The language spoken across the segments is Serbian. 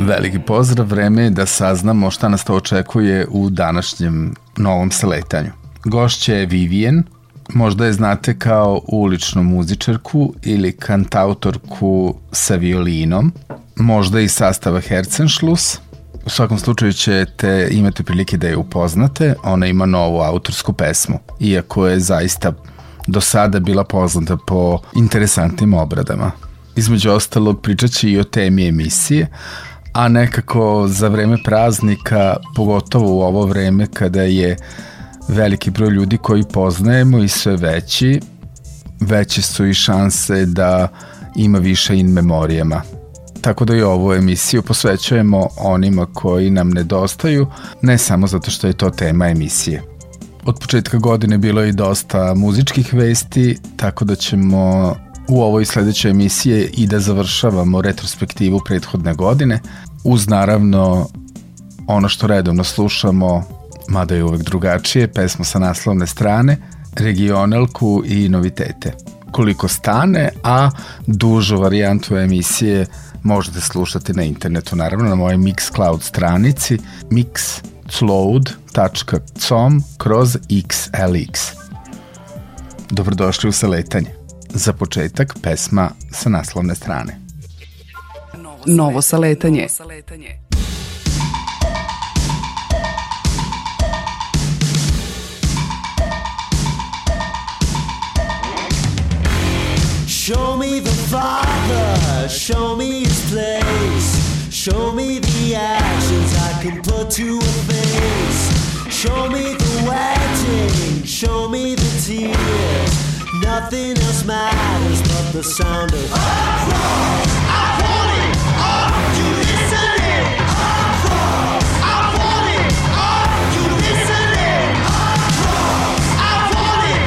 Veliki pozdrav, vreme je da saznamo šta nas to očekuje u današnjem novom saletanju. Gošća je Vivien, možda je znate kao uličnu muzičarku ili kantautorku sa violinom, možda i sastava Herzenschluss. U svakom slučaju ćete imati prilike da je upoznate, ona ima novu autorsku pesmu, iako je zaista do sada bila poznata po interesantnim obradama. Između ostalog pričat će i o temi emisije, a nekako za vreme praznika, pogotovo u ovo vreme kada je veliki broj ljudi koji poznajemo i sve veći, veće su i šanse da ima više in memorijama. Tako da i ovu emisiju posvećujemo onima koji nam nedostaju, ne samo zato što je to tema emisije. Od početka godine bilo je i dosta muzičkih vesti, tako da ćemo u ovoj sledećoj emisiji i da završavamo retrospektivu prethodne godine, uz naravno ono što redovno slušamo, mada je uvek drugačije, pesma sa naslovne strane, regionalku i novitete. Koliko stane, a dužu varijantu emisije možete slušati na internetu, naravno na mojoj Mixcloud stranici mixcloud.com kroz XLX. Dobrodošli u saletanje. Za početak pesma sa naslovne strane. Novo saletanje. Show me the Father, show me His place, show me the actions I can put to a face. Show me the wedding, show me the tears. Nothing else matters but the sound of. I want it. You. I want it.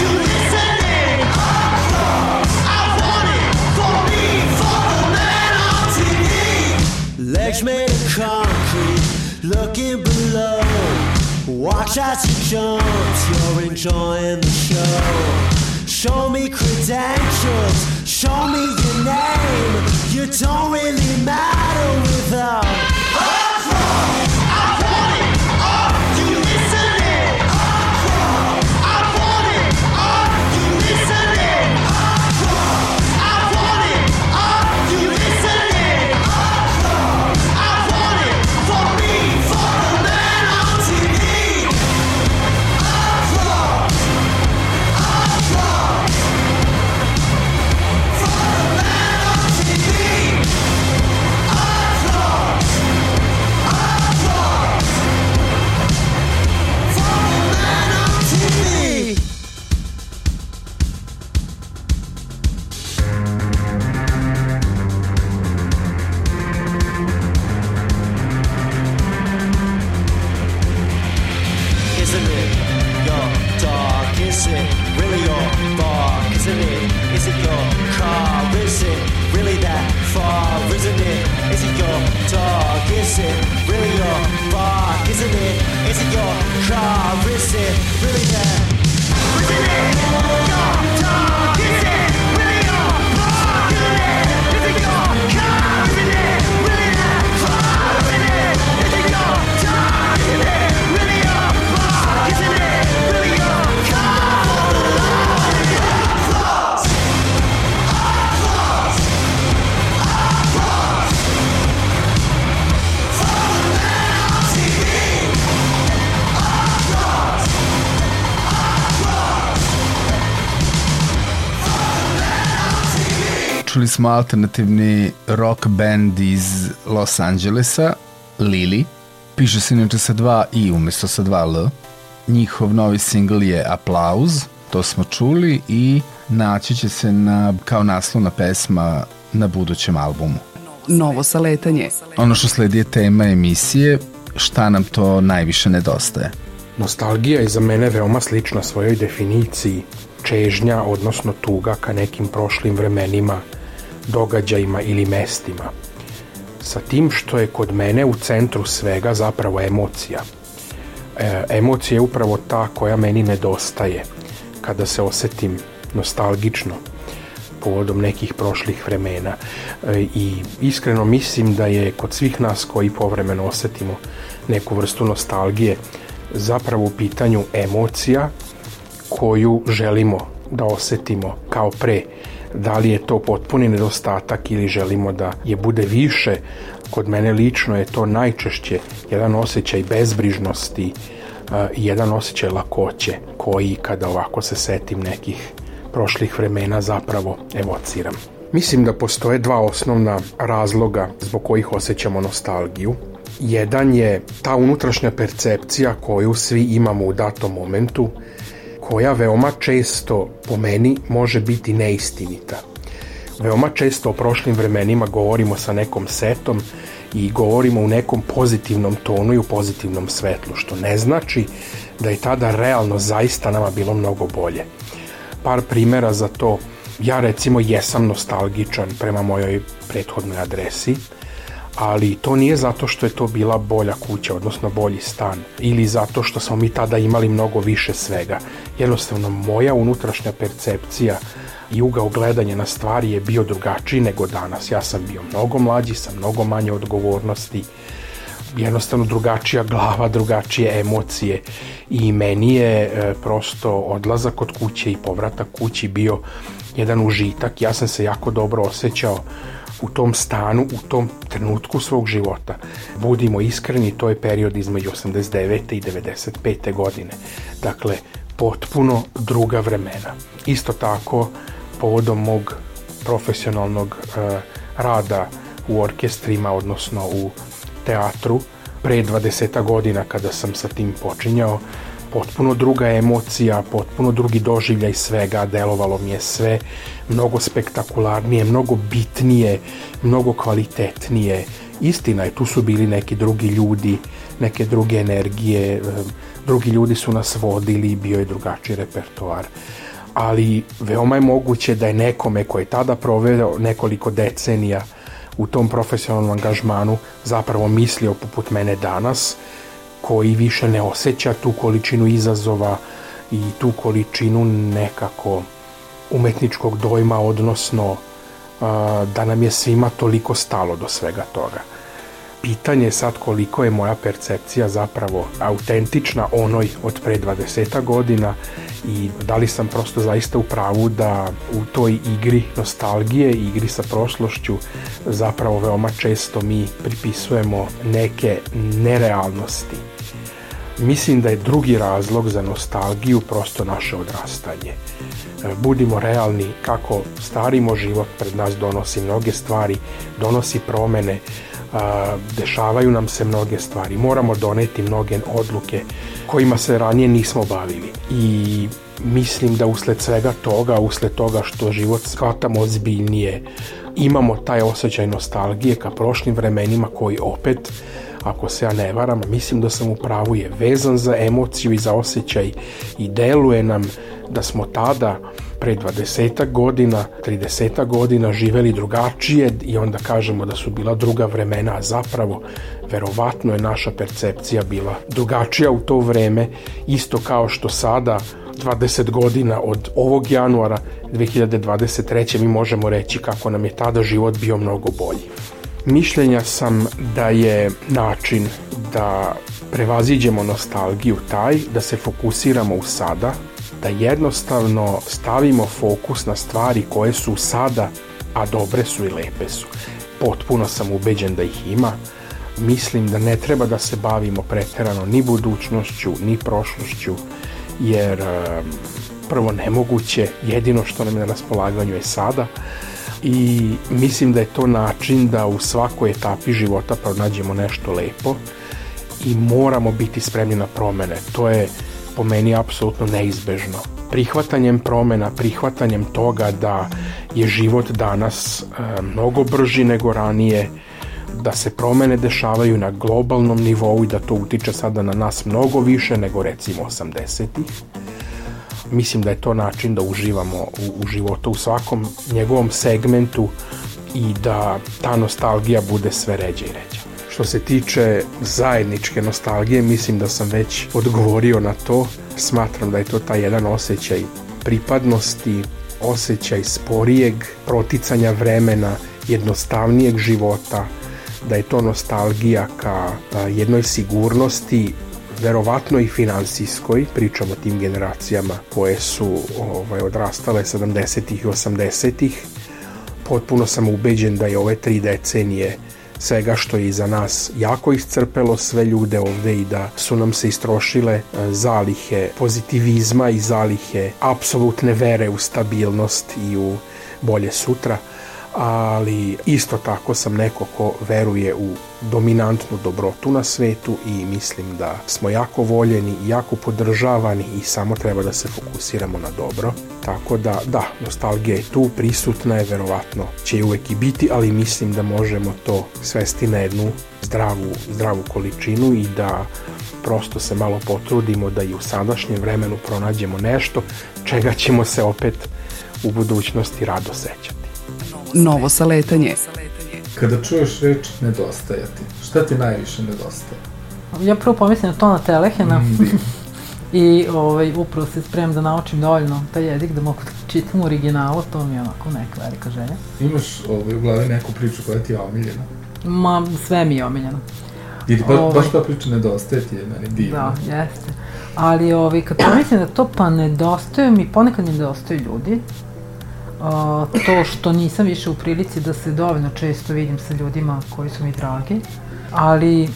You. I want it. For me, for the man on TV. Made Watch as he jumps, you're enjoying the show. Show me credentials, show me your name. You don't really matter without really smo alternativni rock band iz Los Angelesa, Lili. Piše se inače sa dva i umesto sa dva L. Njihov novi singl je Applauz, to smo čuli i naći će se na, kao naslovna pesma na budućem albumu. Novo saletanje. Ono što sledi je tema emisije šta nam to najviše nedostaje. Nostalgija je za mene veoma slična svojoj definiciji čežnja, odnosno tuga ka nekim prošlim vremenima, događajima ili mestima. Sa tim što je kod mene u centru svega zapravo emocija. E, emocija je upravo ta koja meni nedostaje kada se osetim nostalgično povodom nekih prošlih vremena e, i iskreno mislim da je kod svih nas koji povremeno osetimo neku vrstu nostalgije zapravo u pitanju emocija koju želimo da osetimo kao pre. Da li je to potpuni nedostatak ili želimo da je bude više, kod mene lično je to najčešće jedan osjećaj bezbrižnosti, jedan osjećaj lakoće koji kada ovako se setim nekih prošlih vremena zapravo evociram. Mislim da postoje dva osnovna razloga zbog kojih osjećamo nostalgiju. Jedan je ta unutrašnja percepcija koju svi imamo u datom momentu, koja veoma često po meni može biti neistinita. Veoma često o prošlim vremenima govorimo sa nekom setom i govorimo u nekom pozitivnom tonu i u pozitivnom svetlu, što ne znači da je tada realno zaista nama bilo mnogo bolje. Par primera za to, ja recimo jesam nostalgičan prema mojoj prethodnoj adresi, ali to nije zato što je to bila bolja kuća, odnosno bolji stan, ili zato što smo mi tada imali mnogo više svega. Jednostavno, moja unutrašnja percepcija i ugao gledanja na stvari je bio drugačiji nego danas. Ja sam bio mnogo mlađi, sa mnogo manje odgovornosti, jednostavno drugačija glava, drugačije emocije i meni je e, prosto odlazak od kuće i povratak kući bio jedan užitak. Ja sam se jako dobro osjećao u tom stanu, u tom trenutku svog života. Budimo iskreni, to je period između 89. i 95. godine. Dakle, potpuno druga vremena. Isto tako, povodom mog profesionalnog uh, rada u orkestrima, odnosno u teatru, pre 20 godina kada sam sa tim počinjao, potpuno druga emocija, potpuno drugi doživljaj svega, delovalo mi je sve mnogo spektakularnije, mnogo bitnije, mnogo kvalitetnije. Istina je, tu su bili neki drugi ljudi, neke druge energije, drugi ljudi su nas vodili, bio je drugačiji repertoar. Ali veoma je moguće da je nekome koji je tada proveo nekoliko decenija u tom profesionalnom angažmanu zapravo mislio poput mene danas, koji više ne osjeća tu količinu izazova i tu količinu nekako umetničkog dojma, odnosno da nam je svima toliko stalo do svega toga. Pitanje je sad koliko je moja percepcija zapravo autentična onoj od pre 20 godina i da li sam prosto zaista u pravu da u toj igri nostalgije, igri sa prošlošću zapravo veoma često mi pripisujemo neke nerealnosti Mislim da je drugi razlog za nostalgiju prosto naše odrastanje. Budimo realni kako starimo život pred nas donosi mnoge stvari, donosi promene, dešavaju nam se mnoge stvari. Moramo doneti mnoge odluke kojima se ranije nismo bavili. I mislim da usled svega toga, usled toga što život shvatamo ozbiljnije, imamo taj osjećaj nostalgije ka prošlim vremenima koji opet ako se ja ne varam, mislim da sam u pravu, je vezan za emociju i za osjećaj i deluje nam da smo tada pre 20 godina, 30 godina živeli drugačije i onda kažemo da su bila druga vremena, a zapravo verovatno je naša percepcija bila drugačija u to vreme, isto kao što sada 20 godina od ovog januara 2023. mi možemo reći kako nam je tada život bio mnogo bolji. Mišljenja sam da je način da prevaziđemo nostalgiju taj da se fokusiramo u sada, da jednostavno stavimo fokus na stvari koje su sada, a dobre su i lepe su. Potpuno sam ubeđen da ih ima. Mislim da ne treba da se bavimo preterano ni budućnošću, ni prošlošću, jer prvo nemoguće, jedino što nam je na raspolaganju je sada, i mislim da je to način da u svakoj etapi života pronađemo nešto lepo i moramo biti spremni na promene. To je po meni apsolutno neizbežno. Prihvatanjem promena, prihvatanjem toga da je život danas e, mnogo brži nego ranije, da se promene dešavaju na globalnom nivou i da to utiče sada na nas mnogo više nego recimo 80-ih. Mislim da je to način da uživamo u, u životu u svakom njegovom segmentu i da ta nostalgija bude sve ređa i ređa. Što se tiče zajedničke nostalgije, mislim da sam već odgovorio na to. Smatram da je to taj jedan osjećaj pripadnosti, osjećaj sporijeg proticanja vremena, jednostavnijeg života, da je to nostalgija ka jednoj sigurnosti verovatno i finansijskoj, pričamo o tim generacijama koje su ovaj, odrastale 70-ih i 80-ih. Potpuno sam ubeđen da je ove tri decenije svega što je iza nas. Jako iscrpelo sve ljude ovde i da su nam se istrošile zalihe pozitivizma i zalihe apsolutne vere u stabilnost i u bolje sutra ali isto tako sam neko ko veruje u dominantnu dobrotu na svetu i mislim da smo jako voljeni jako podržavani i samo treba da se fokusiramo na dobro. Tako da, da, nostalgija je tu, prisutna je, verovatno će uvek i biti, ali mislim da možemo to svesti na jednu zdravu, zdravu količinu i da prosto se malo potrudimo da i u sadašnjem vremenu pronađemo nešto čega ćemo se opet u budućnosti rado sećati novo saletanje. Kada čuješ reč nedostajati, šta ti najviše nedostaje? Ja prvo pomislim na to na Telehena. Mm, I ovaj, upravo se spremam da naučim dovoljno taj jezik da mogu da čitam u originalu, to mi je onako neka velika želja. Imaš ovaj, u glavi neku priču koja ti je omiljena? Ma, sve mi je omiljeno. I ba, ovaj, baš ta priča nedostaje ti je meni divno. Da, jeste. Ali ovaj, kad pomislim da to pa nedostaju mi, ponekad mi nedostaju ljudi, a, to što nisam više u prilici da se dovoljno često vidim sa ljudima koji su mi dragi, ali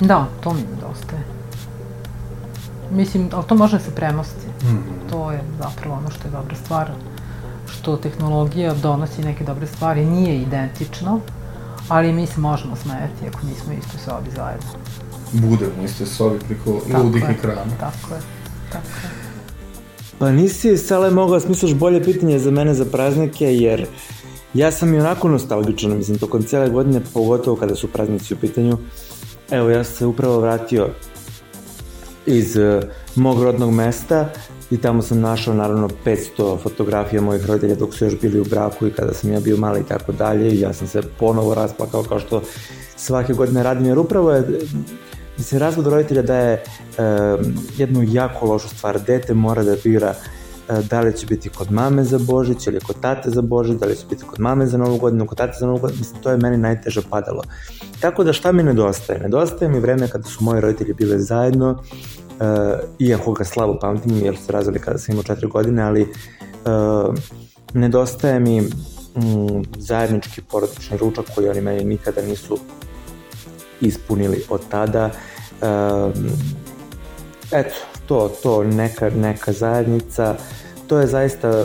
da, to mi nedostaje. Mislim, ali to može da se premosti. Mm -hmm. To je zapravo ono što je dobra stvar, što tehnologija donosi neke dobre stvari, nije identično, ali mi se možemo smejati ako nismo isto sobi zajedno. Budemo isto sobi preko ludih ekrana. Tako je, tako je. Pa nisi, Sale, mogla smisliš bolje pitanje za mene za praznike, jer ja sam i onako nostalgičan, mislim, tokom cijele godine, pogotovo kada su praznici u pitanju. Evo, ja sam se upravo vratio iz uh, mog rodnog mesta i tamo sam našao naravno 500 fotografija mojih roditelja dok su još bili u braku i kada sam ja bio mali i tako dalje i ja sam se ponovo rasplakao kao što svake godine radim jer upravo je Mislim, razvod roditelja daje e, jednu jako lošu stvar. Dete mora da bira e, da li će biti kod mame za Božić ili kod tate za Božić, da li će biti kod mame za Novu godinu, kod tate za Novu godinu, mislim, to je meni najteže padalo. Tako da šta mi nedostaje? Nedostaje mi vreme kada su moji roditelji bile zajedno, e, iako ga slabo pamtim, jer su razvili kada sam imao četiri godine, ali e, nedostaje mi mm, zajednički porodični ručak koji oni meni nikada nisu ispunili od tada. Um, eto, to, to, neka, neka zajednica, to je zaista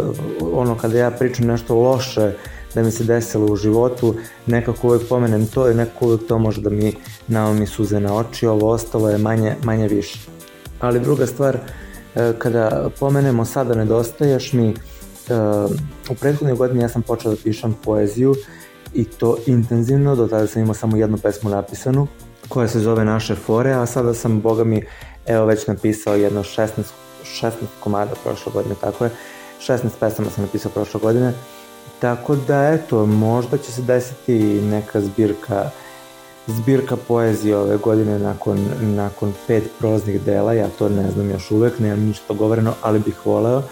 ono kada ja pričam nešto loše da mi se desilo u životu, nekako uvek pomenem to i nekako uvek to može da mi naomi suze na oči, ovo ostalo je manje, manje više. Ali druga stvar, e, kada pomenemo sada nedostaješ mi, e, u prethodnoj godini ja sam počeo da pišem poeziju i to intenzivno, do tada sam imao samo jednu pesmu napisanu, koja se zove Naše fore, a sada sam, boga mi, evo već napisao jedno 16, 16 komada prošle godine, tako je, 16 pesama sam napisao prošle godine, tako da, eto, možda će se desiti neka zbirka zbirka poezije ove godine nakon, nakon pet proznih dela, ja to ne znam još uvek, nemam ništa govoreno, ali bih voleo.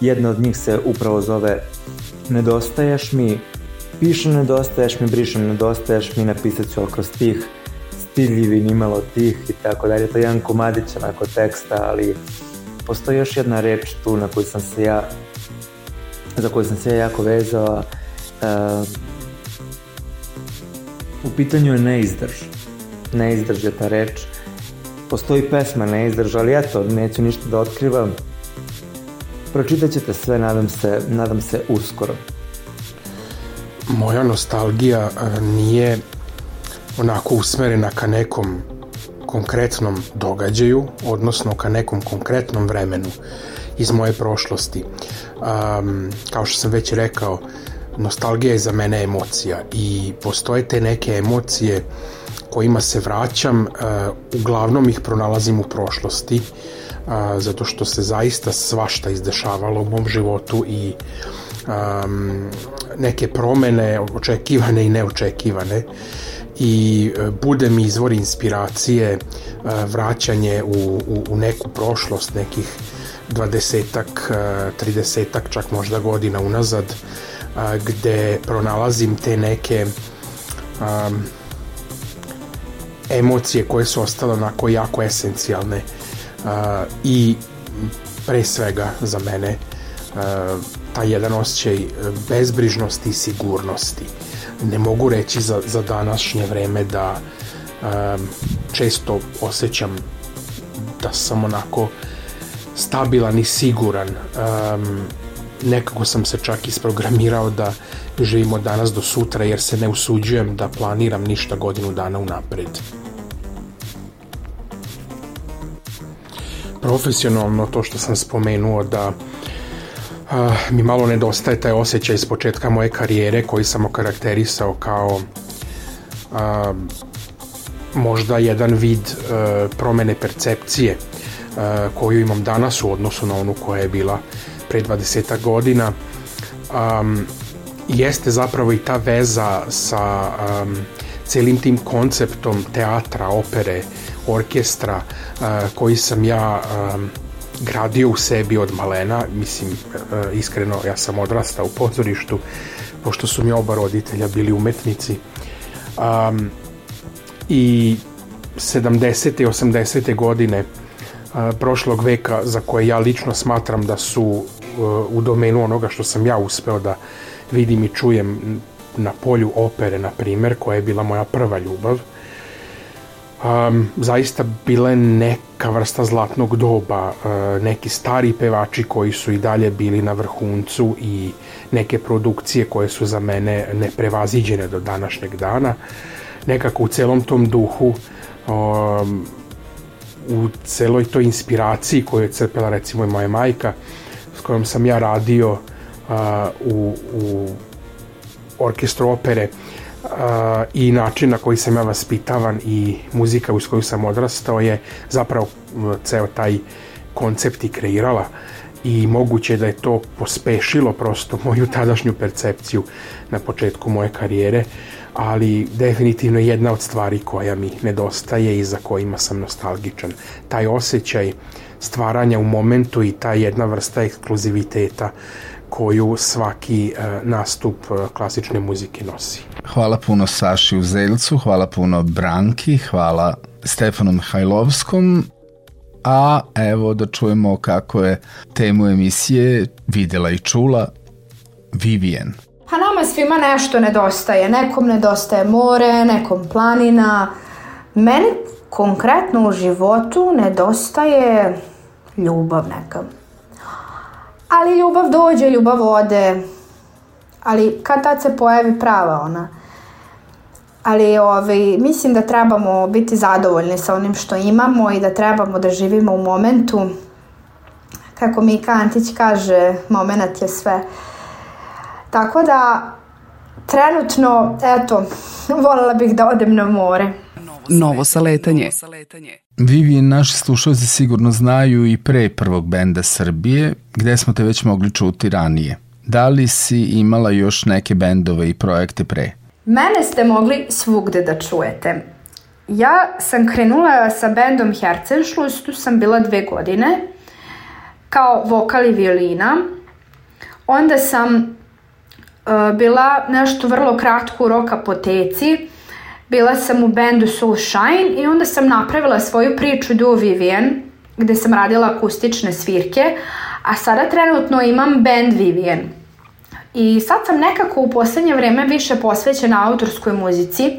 Jedna od njih se upravo zove Nedostaješ mi, pišem nedostaješ mi, brišem nedostaješ mi, napisat ću kroz tih, stidljivi, nimalo tih i tako dalje. To je jedan komadić onako teksta, ali postoji još jedna reč tu na koju sam se ja za koju sam se ja jako vezao. Uh, u pitanju je neizdrž. Neizdrž je ta reč. Postoji pesma neizdrž, ali eto, neću ništa da otkrivam. Pročitat ćete sve, nadam se, nadam se uskoro moja nostalgija nije onako usmerena ka nekom konkretnom događaju, odnosno ka nekom konkretnom vremenu iz moje prošlosti. Um, kao što sam već rekao, nostalgija je za mene emocija i postoje te neke emocije kojima se vraćam, uh, uglavnom ih pronalazim u prošlosti, uh, zato što se zaista svašta izdešavalo u mom životu i um, neke promene očekivane i neočekivane i uh, bude mi izvor inspiracije uh, vraćanje u, u, u neku prošlost nekih dvadesetak, tridesetak, čak možda godina unazad gde pronalazim te neke um, emocije koje su ostale onako jako esencijalne uh, i pre svega za mene uh, taj jedan osjećaj bezbrižnosti i sigurnosti. Ne mogu reći za, za današnje vreme da um, često osjećam da sam onako stabilan i siguran. Um, nekako sam se čak isprogramirao da živim od danas do sutra jer se ne usuđujem da planiram ništa godinu dana unapred. Profesionalno to što sam spomenuo da mi malo nedostaje taj osjećaj s početka moje karijere koji sam okarakterisao kao uh, možda jedan vid uh, promene percepcije uh, koju imam danas u odnosu na onu koja je bila pre 20 godina. Um, jeste zapravo i ta veza sa um, celim tim konceptom teatra, opere, orkestra koji sam ja um, gradio u sebi od malena, mislim uh, iskreno ja sam odrastao u pozorištu pošto su mi oba roditelja bili umetnici um, i 70. i 80. godine uh, prošlog veka za koje ja lično smatram da su uh, u domenu onoga što sam ja uspeo da vidim i čujem na polju opere, na primer, koja je bila moja prva ljubav, um, zaista bila je neka vrsta zlatnog doba, uh, neki stari pevači koji su i dalje bili na vrhuncu i neke produkcije koje su za mene neprevaziđene do današnjeg dana. Nekako u celom tom duhu um, u celoj toj inspiraciji koju je crpela recimo i moja majka s kojom sam ja radio uh, u, u orkestru opere uh, i način na koji sam ja vaspitavan i muzika uz koju sam odrastao je zapravo ceo taj koncept i kreirala i moguće da je to pospešilo prosto moju tadašnju percepciju na početku moje karijere, ali definitivno jedna od stvari koja mi nedostaje i za kojima sam nostalgičan. Taj osjećaj stvaranja u momentu i ta jedna vrsta ekskluziviteta koju svaki e, nastup e, klasične muzike nosi. Hvala puno Saši Uzeljcu, hvala puno Branki, hvala Stefanu Mihajlovskom, a evo da čujemo kako je temu emisije videla i čula Vivian. Pa nama svima nešto nedostaje. Nekom nedostaje more, nekom planina. Meni konkretno u životu nedostaje ljubav neka. Ali ljubav dođe, ljubav ode. Ali kad tad se pojavi prava ona. Ali ovaj, mislim da trebamo biti zadovoljni sa onim što imamo i da trebamo da živimo u momentu. Kako mi Kantić kaže, moment je sve. Tako da, trenutno, eto, voljela bih da odem na more. Novo saletanje. Vivian, naši slušalci sigurno znaju i pre prvog benda Srbije, gde smo te već mogli čuti ranije. Da li si imala još neke bendove i projekte pre? Mene ste mogli svugde da čujete. Ja sam krenula sa bendom Herzenschluss, tu sam bila dve godine, kao vokal i violina. Onda sam uh, bila nešto vrlo kratko u rock apoteci, bila sam u bendu Soul Shine i onda sam napravila svoju priču Do Vivian, gde sam radila akustične svirke, a sada trenutno imam band Vivian. I sad sam nekako u poslednje vreme više posvećena autorskoj muzici, e,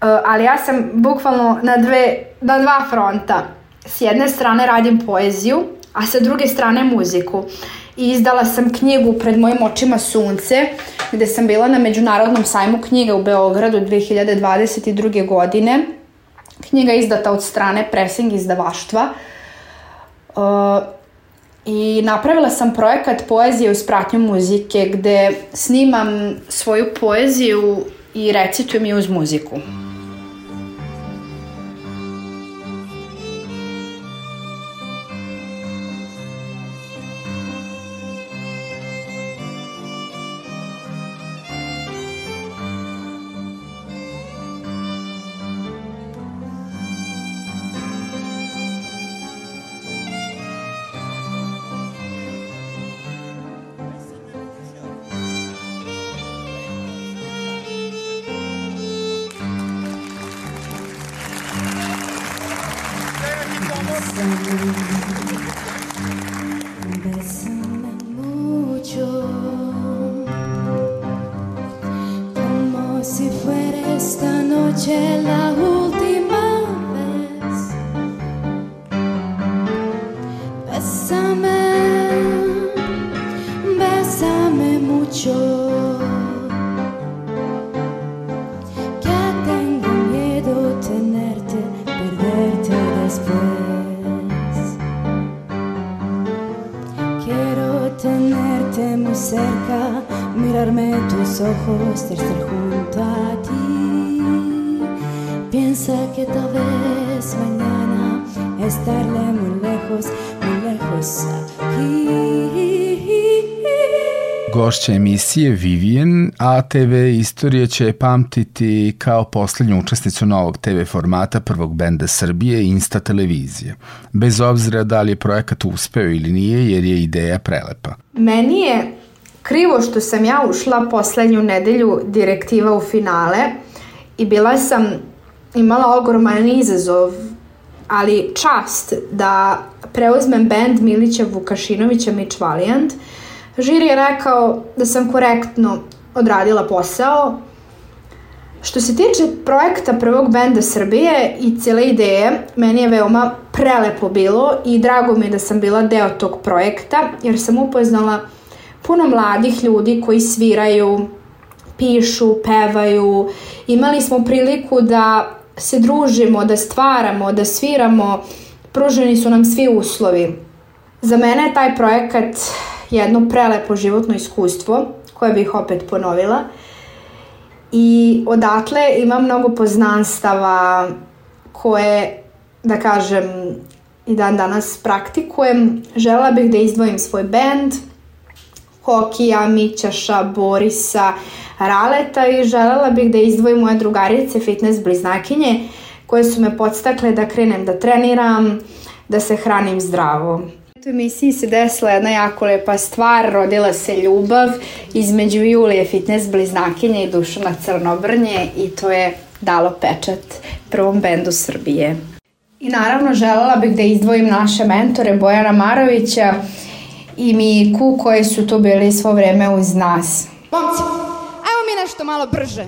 ali ja sam bukvalno na, dve, na dva fronta. S jedne strane radim poeziju, a sa druge strane muziku. I izdala sam knjigu Pred mojim očima sunce, gde sam bila na Međunarodnom sajmu knjiga u Beogradu 2022. godine. Knjiga izdata od strane Pressing izdavaštva. Uh, i napravila sam projekat poezije uz pratnju muzike gde snimam svoju poeziju i recitujem je uz muziku. Gošća emisije Vivian, a TV Istorija će pamtiti kao poslednju učesnicu novog TV formata prvog benda Srbije Insta televizije. Bez obzira da li je projekat uspeo ili nije, jer je ideja prelepa. Meni je krivo što sam ja ušla poslednju nedelju direktiva u finale i bila sam imala ogroman izazov, ali čast da preuzmem band Milića Vukašinovića Mitch Valiant. Žiri je rekao da sam korektno odradila posao. Što se tiče projekta prvog benda Srbije i cijele ideje, meni je veoma prelepo bilo i drago mi je da sam bila deo tog projekta, jer sam upoznala puno mladih ljudi koji sviraju, pišu, pevaju. Imali smo priliku da se družimo, da stvaramo, da sviramo. Pruženi su nam svi uslovi. Za mene je taj projekat jedno prelepo životno iskustvo koje bih opet ponovila. I odatle imam mnogo poznanstava koje, da kažem, i dan danas praktikujem. Žela bih da izdvojim svoj band, Kokija, Mićaša, Borisa, Raleta i želela bih da izdvojim moje drugarice, fitness bliznakinje, koje su me podstakle da krenem da treniram, da se hranim zdravo. U emisiji se desila jedna jako lepa stvar, rodila se ljubav između Julije fitness bliznakinje i Dušana Crnobrnje i to je dalo pečat prvom bendu Srbije. I naravno želela bih da izdvojim naše mentore Bojana Marovića i Miku koji su tu bili svo vreme uz nas. Momci, ajmo mi nešto malo brže.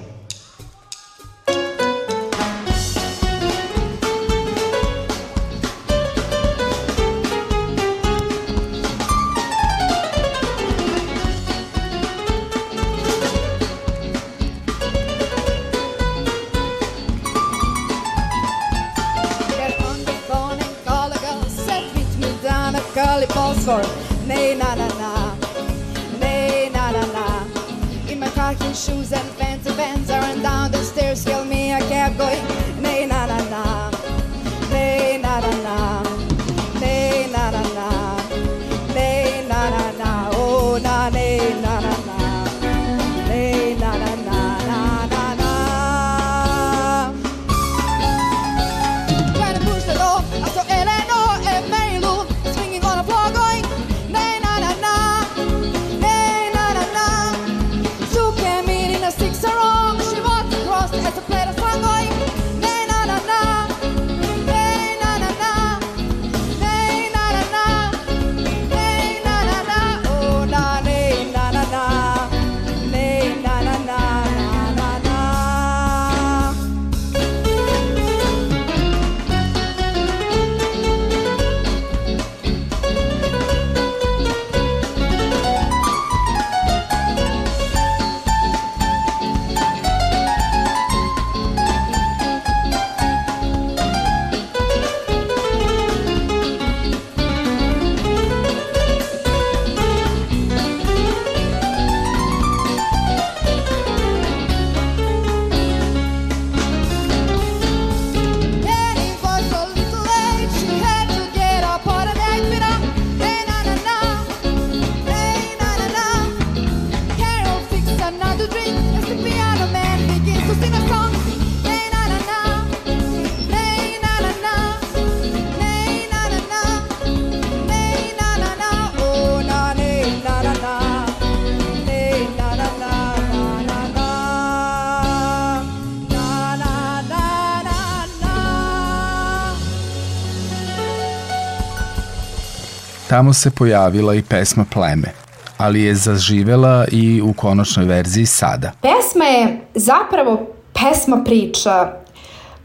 Tamo se pojavila i pesma Pleme, ali je zaživela i u konačnoj verziji sada. Pesma je zapravo pesma priča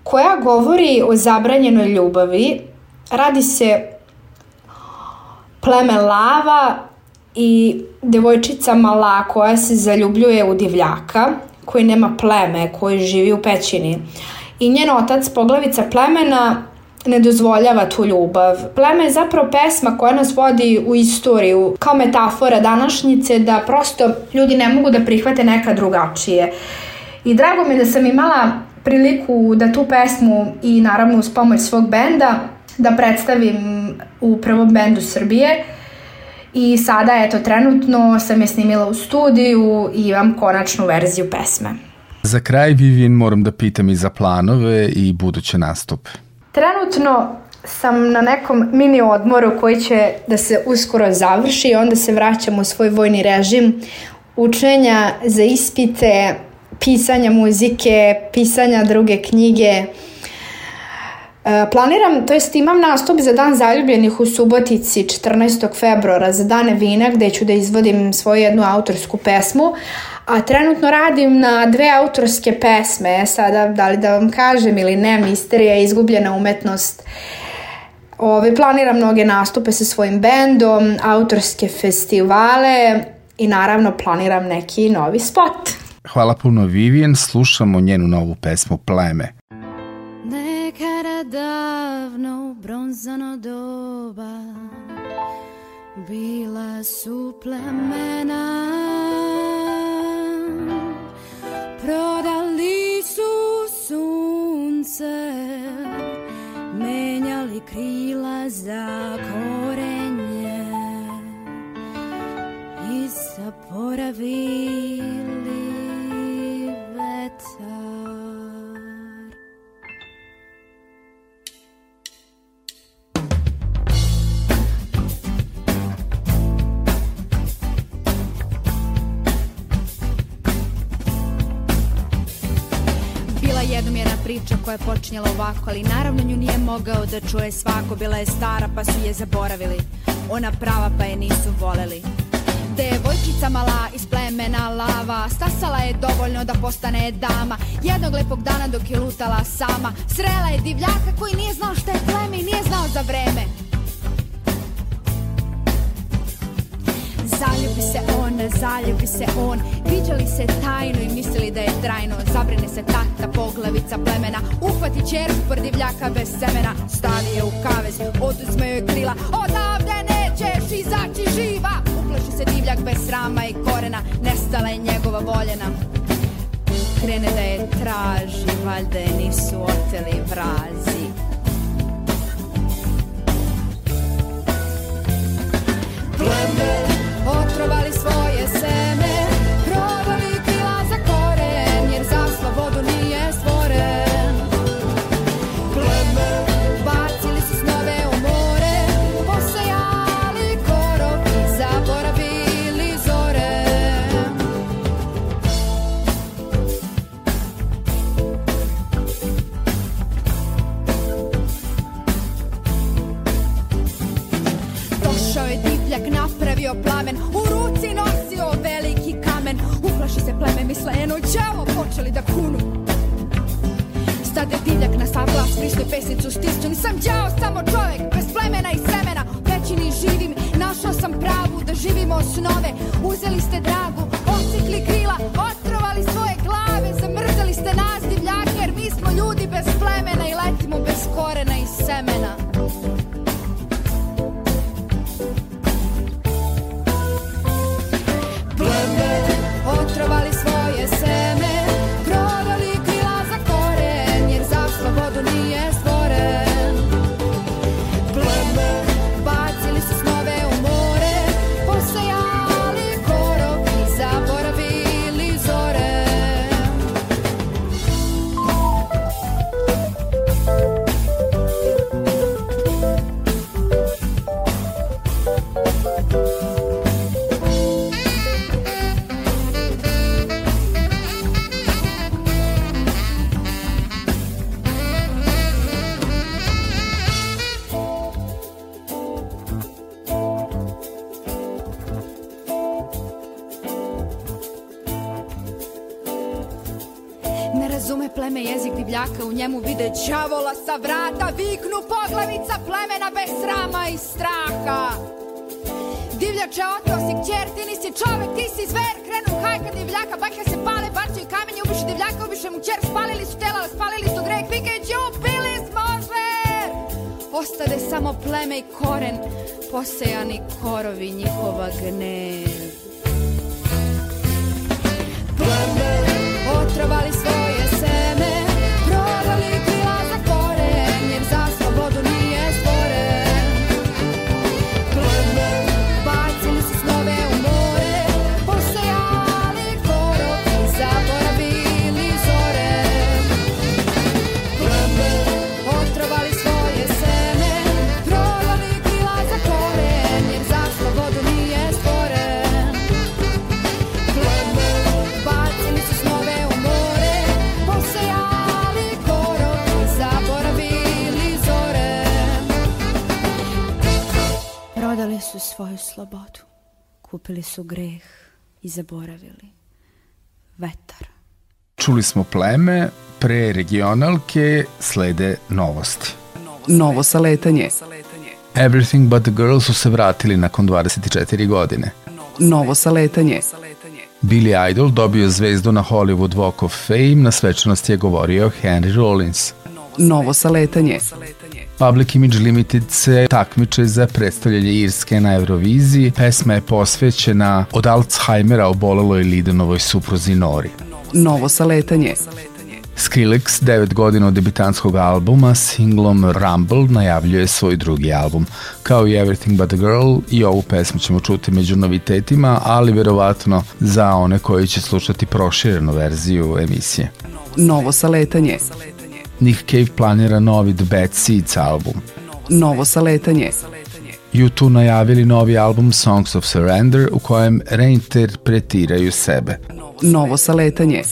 koja govori o zabranjenoj ljubavi. Radi se pleme lava i devojčica mala koja se zaljubljuje u divljaka koji nema pleme, koji živi u pećini. I njen otac, poglavica plemena, ne dozvoljava tu ljubav. Pleme je zapravo pesma koja nas vodi u istoriju kao metafora današnjice da prosto ljudi ne mogu da prihvate neka drugačije. I drago mi je da sam imala priliku da tu pesmu i naravno uz pomoć svog benda da predstavim u prvom bendu Srbije. I sada, eto, trenutno sam je snimila u studiju i imam konačnu verziju pesme. Za kraj, Vivien, moram da pitam i za planove i buduće nastupe. Trenutno sam na nekom mini odmoru koji će da se uskoro završi i onda se vraćam u svoj vojni režim učenja za ispite, pisanja muzike, pisanja druge knjige. E, Planiram, to jest imam nastup za dan zaljubljenih u Subotici 14. februara za dane vina gde ću da izvodim svoju jednu autorsku pesmu, a trenutno radim na dve autorske pesme, sada da li da vam kažem ili ne, misterija i izgubljena umetnost. Ove, planiram mnoge nastupe sa svojim bendom, autorske festivale i naravno planiram neki novi spot. Hvala puno Vivien, slušamo njenu novu pesmu Pleme. Nekada davno u bronzano doba Bila su plemena Prodali su sunce Menjali krila za korenje I zaboravili jednom jedna priča koja je počinjela ovako, ali naravno nju nije mogao da čuje svako. Bila je stara pa su je zaboravili, ona prava pa je nisu voleli. Devojčica mala iz plemena lava Stasala je dovoljno da postane dama Jednog lepog dana dok je lutala sama Srela je divljaka koji nije znao šta je pleme i nije znao za vreme Zaljubi se on, zaljubi se on. Viđali se tajno i mislili da je trajno. Zabrine se tata, poglavica plemena. Uhvati čerku prdivljaka bez semena. Stavi je u kavez, oduzme joj krila. Odavde nećeš izaći živa. Uplaši se divljak bez srama i korena. Nestala je njegova voljena. Krene da je traži Valjda je nisu oteli vrazi Otrovali svoje seme Pleme, misle eno đavo Počeli da kunu. Stade divljak na sav glas, prišli pesnicu stisnu Nisam đavo, samo čovek, bez plemena i semena. U pećini živim, našao sam pravu Da živimo snove, uzeli ste dragu Osikli krila, otrovali svoje glave Zamrzeli ste nas divljake Jer mi smo ljudi bez plemena I letimo bez korena i semena đavola sa vrata Viknu poglavica plemena bez srama i straha. Divljače, oto si kćer, ti nisi čovek, ti si zver Krenu hajka divljaka, baklje se pale, bacaju kamenje Ubiše divljaka, ubiše mu kćer Spalili su tela, spalili su greh Vikajući, ubili smo zver Ostade samo pleme i koren Posejani korovi njihova gnev. Otrovali Kupili su greh I zaboravili Vetar Čuli smo pleme, pre regionalke slede novosti. Novo saletanje. Everything But The Girl su se vratili nakon 24 godine. Novo saletanje. Billy Idol dobio zvezdu na Hollywood Walk of Fame, na svečanosti je govorio Henry Rollins. Novo saletanje. Public Image Limited se takmiče za predstavljanje Irske na Euroviziji. Pesma je posvećena od Alzheimera oboleloj Lidenovoj supruzi Nori. Novo saletanje. Skrillex, 9 godina od debitanskog albuma, singlom Rumble najavljuje svoj drugi album. Kao i Everything But A Girl, i ovu pesmu ćemo čuti među novitetima, ali verovatno za one koji će slušati proširenu verziju emisije. Novo saletanje. Nick Cave planira novi The Bad Seeds album. Novo saletanje. U2 najavili novi album Songs of Surrender u kojem reinterpretiraju sebe. Novo saletanje.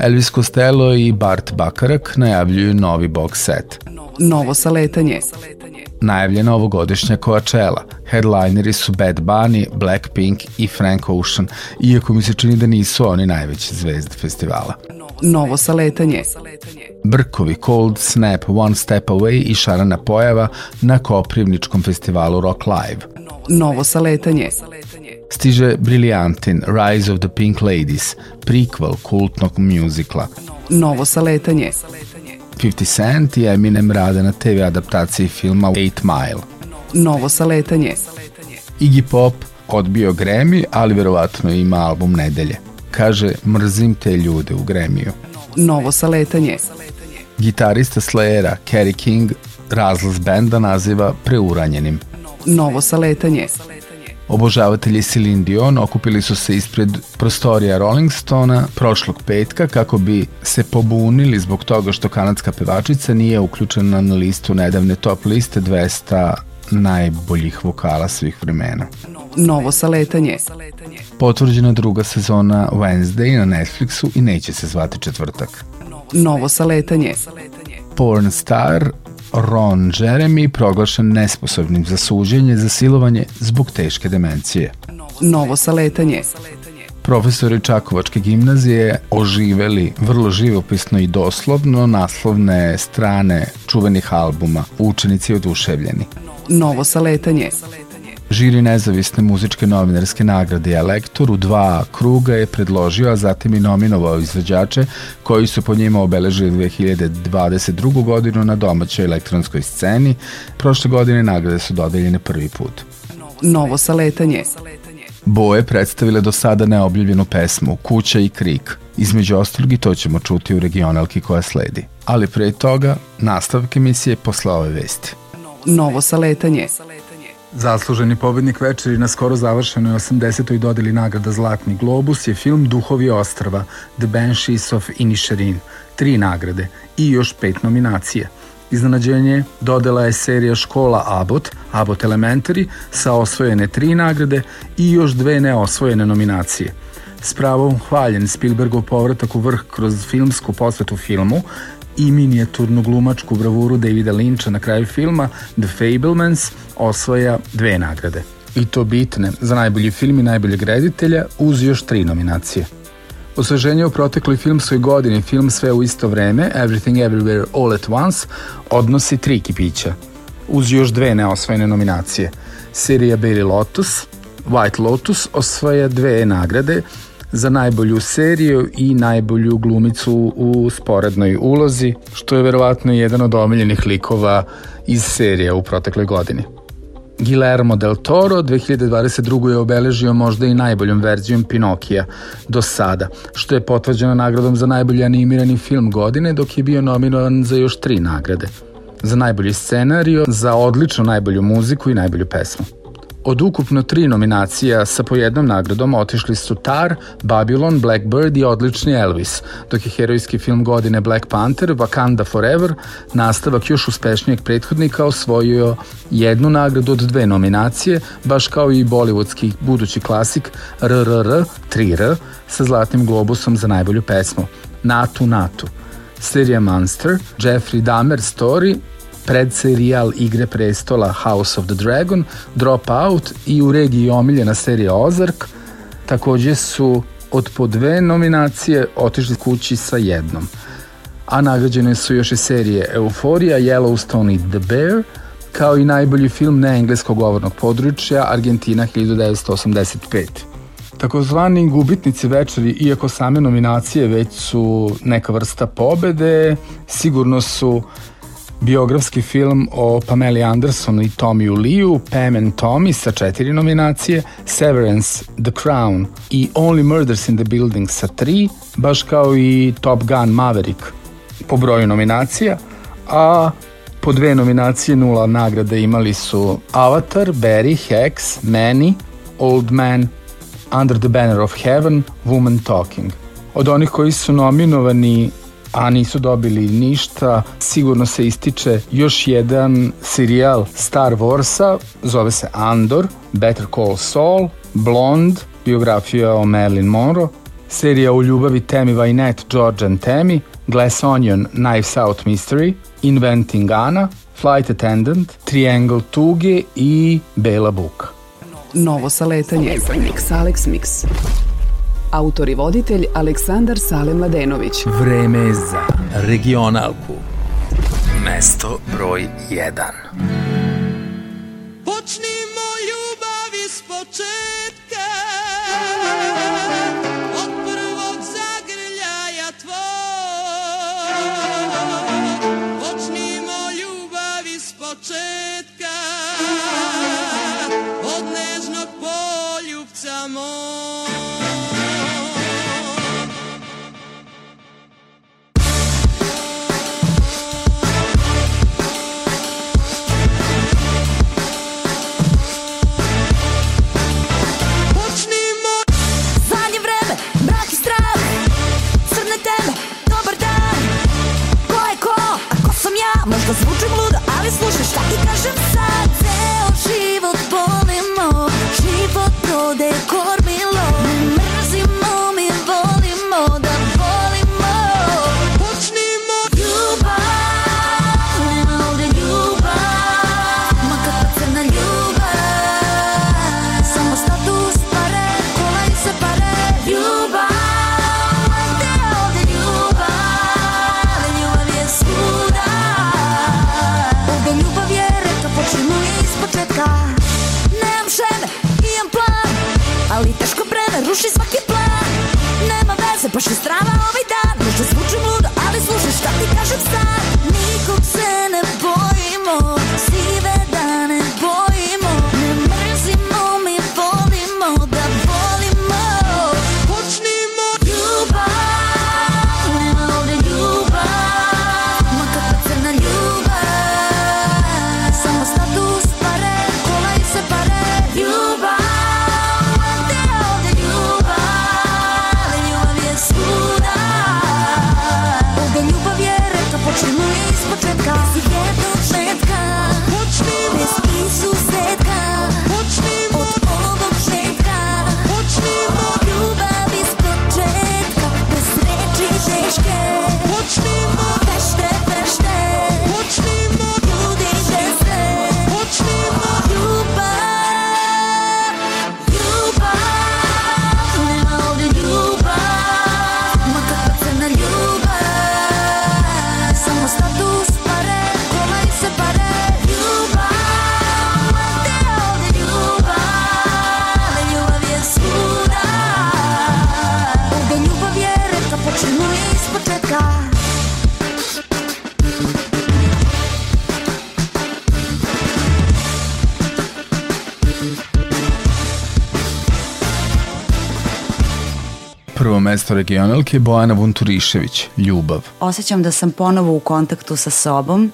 Elvis Costello i Bart Bakarak najavljuju novi box set. Novo saletanje. Najavljena ovogodišnja Coachella. Headlineri su Bad Bunny, Blackpink i Frank Ocean, iako mi se čini da nisu oni najveće zvezde festivala. Novo saletanje. Brkovi, Cold Snap, One Step Away i šarana pojava na Koprivničkom festivalu Rock Live. Novo saletanje. Stiže Brilliantin, Rise of the Pink Ladies, prequel kultnog muzikla. Novo saletanje. 50 Cent i Eminem rade na TV adaptaciji filma 8 Mile. Novo saletanje. Iggy Pop odbio Grammy, ali verovatno ima album nedelje. Kaže, mrzim te ljude u Grammyu. Novo saletanje. Gitarista Slayera, Kerry King, razlaz benda naziva preuranjenim. Novo saletanje. Obožavatelji Celine Dion okupili su se ispred prostorija Rolling Stona prošlog petka kako bi se pobunili zbog toga što kanadska pevačica nije uključena na listu nedavne top liste 200 najboljih vokala svih vremena. Novo saletanje. Potvrđena druga sezona Wednesday na Netflixu i neće se zvati četvrtak. Novo saletanje. Porn star Ron Jeremy proglašen nesposobnim za suđenje za silovanje zbog teške demencije. Novo saletanje. Profesori Čakovačke gimnazije oživeli vrlo živopisno i doslovno naslovne strane čuvenih albuma Učenici oduševljeni. Novo saletanje. Žiri nezavisne muzičke novinarske nagrade Elektor u dva kruga je predložio, a zatim i nominovao izvođače koji su po njima obeležili 2022. godinu na domaćoj elektronskoj sceni. Prošle godine nagrade su dodeljene prvi put. Novo saletanje. Boje predstavile do sada neobljavljenu pesmu Kuća i krik. Između ostalog i to ćemo čuti u regionalki koja sledi. Ali pre toga, nastavak emisije posle ove vesti. Novo saletanje. Zasluženi pobednik večeri na skoro završenoj 80. dodeli nagrada Zlatni globus je film Duhovi ostrava The Banshees of Inisherin. Tri nagrade i još pet nominacija. Iznenađenje dodela je serija škola Abbott, Abbott Elementary, sa osvojene tri nagrade i još dve neosvojene nominacije. S pravom hvaljen Spielbergov povratak u vrh kroz filmsku posvetu filmu, i minijaturnu glumačku bravuru Davida Lynča na kraju filma The Fablemans osvaja dve nagrade. I to bitne za najbolji film i najboljeg reditelja uz još tri nominacije. Osveženje u protekloj filmskoj godini, film Sve u isto vreme, Everything Everywhere All at Once, odnosi tri kipića, uz još dve neosvojene nominacije. Serija Berry Lotus, White Lotus osvaja dve nagrade za najbolju seriju i najbolju glumicu u sporednoj ulozi, što je verovatno jedan od omiljenih likova iz serija u protekloj godini. Guillermo del Toro 2022. je obeležio možda i najboljom verzijom Pinokija do sada, što je potvrđeno nagradom za najbolji animirani film godine, dok je bio nominovan za još tri nagrade. Za najbolji scenario, za odlično najbolju muziku i najbolju pesmu. Od ukupno tri nominacija sa po jednom nagradom otišli su Tar, Babylon, Blackbird i odlični Elvis, dok je herojski film godine Black Panther, Wakanda Forever, nastavak još uspešnijeg prethodnika osvojio jednu nagradu od dve nominacije, baš kao i bollywoodski budući klasik RRR 3R sa Zlatnim globusom za najbolju pesmu. Natu Natu. Serija Monster, Jeffrey Dahmer Story predserijal Igre prestola House of the Dragon, Dropout i u regiji omiljena serija Ozark, takođe su od po dve nominacije otišli kući sa jednom. A nagrađene su još i serije Euphoria, Yellowstone i The Bear, kao i najbolji film engleskog govornog područja Argentina 1985. Takozvani gubitnici večeri, iako same nominacije već su neka vrsta pobede, sigurno su biografski film o Pameli Anderson i Tommy Liu, Pam and Tommy sa četiri nominacije, Severance, The Crown i Only Murders in the Building sa tri, baš kao i Top Gun Maverick po broju nominacija, a po dve nominacije nula nagrade imali su Avatar, Barry, Hex, Manny, Old Man, Under the Banner of Heaven, Woman Talking. Od onih koji su nominovani a nisu dobili ništa, sigurno se ističe još jedan serijal Star Warsa, zove se Andor, Better Call Saul, Blonde, biografija o Marilyn Monroe, serija o ljubavi Tammy Wynette, George and Tammy, Glass Onion, Knives Out Mystery, Inventing Anna, Flight Attendant, Triangle Tuge i Bela Buka. Novo saletanje. Mix Alex Mix. Autor i voditelj Aleksandar Sale Mladenović. Vreme za regionalku. Mesto broj 1. Počnimo ljubav iz početka Nema veze, baš je strava ovaj Prvo mesto regionalke Bojana Vunturišević, Ljubav. Osjećam da sam ponovo u kontaktu sa sobom.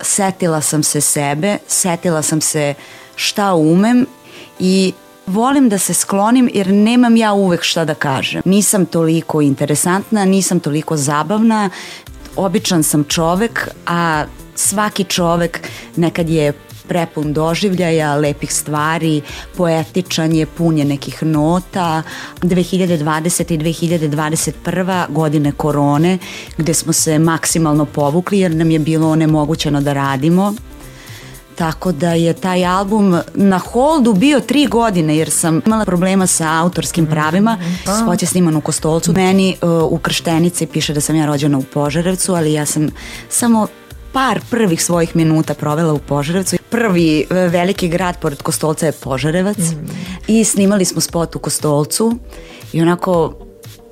Setila sam se sebe, setila sam se šta umem i volim da se sklonim jer nemam ja uvek šta da kažem. Nisam toliko interesantna, nisam toliko zabavna, običan sam čovek, a svaki čovek nekad je prepun doživljaja, lepih stvari, poetičan je, pun je nekih nota. 2020. i 2021. godine korone, gde smo se maksimalno povukli jer nam je bilo onemogućeno da radimo. Tako da je taj album na holdu bio tri godine jer sam imala problema sa autorskim pravima. Spot je sniman u Kostolcu. Meni uh, u krštenici piše da sam ja rođena u Požarevcu, ali ja sam samo par prvih svojih minuta provela u Požarevcu. Prvi e, veliki grad pored Kostolca je Požarevac. I snimali smo spot u Kostolcu i onako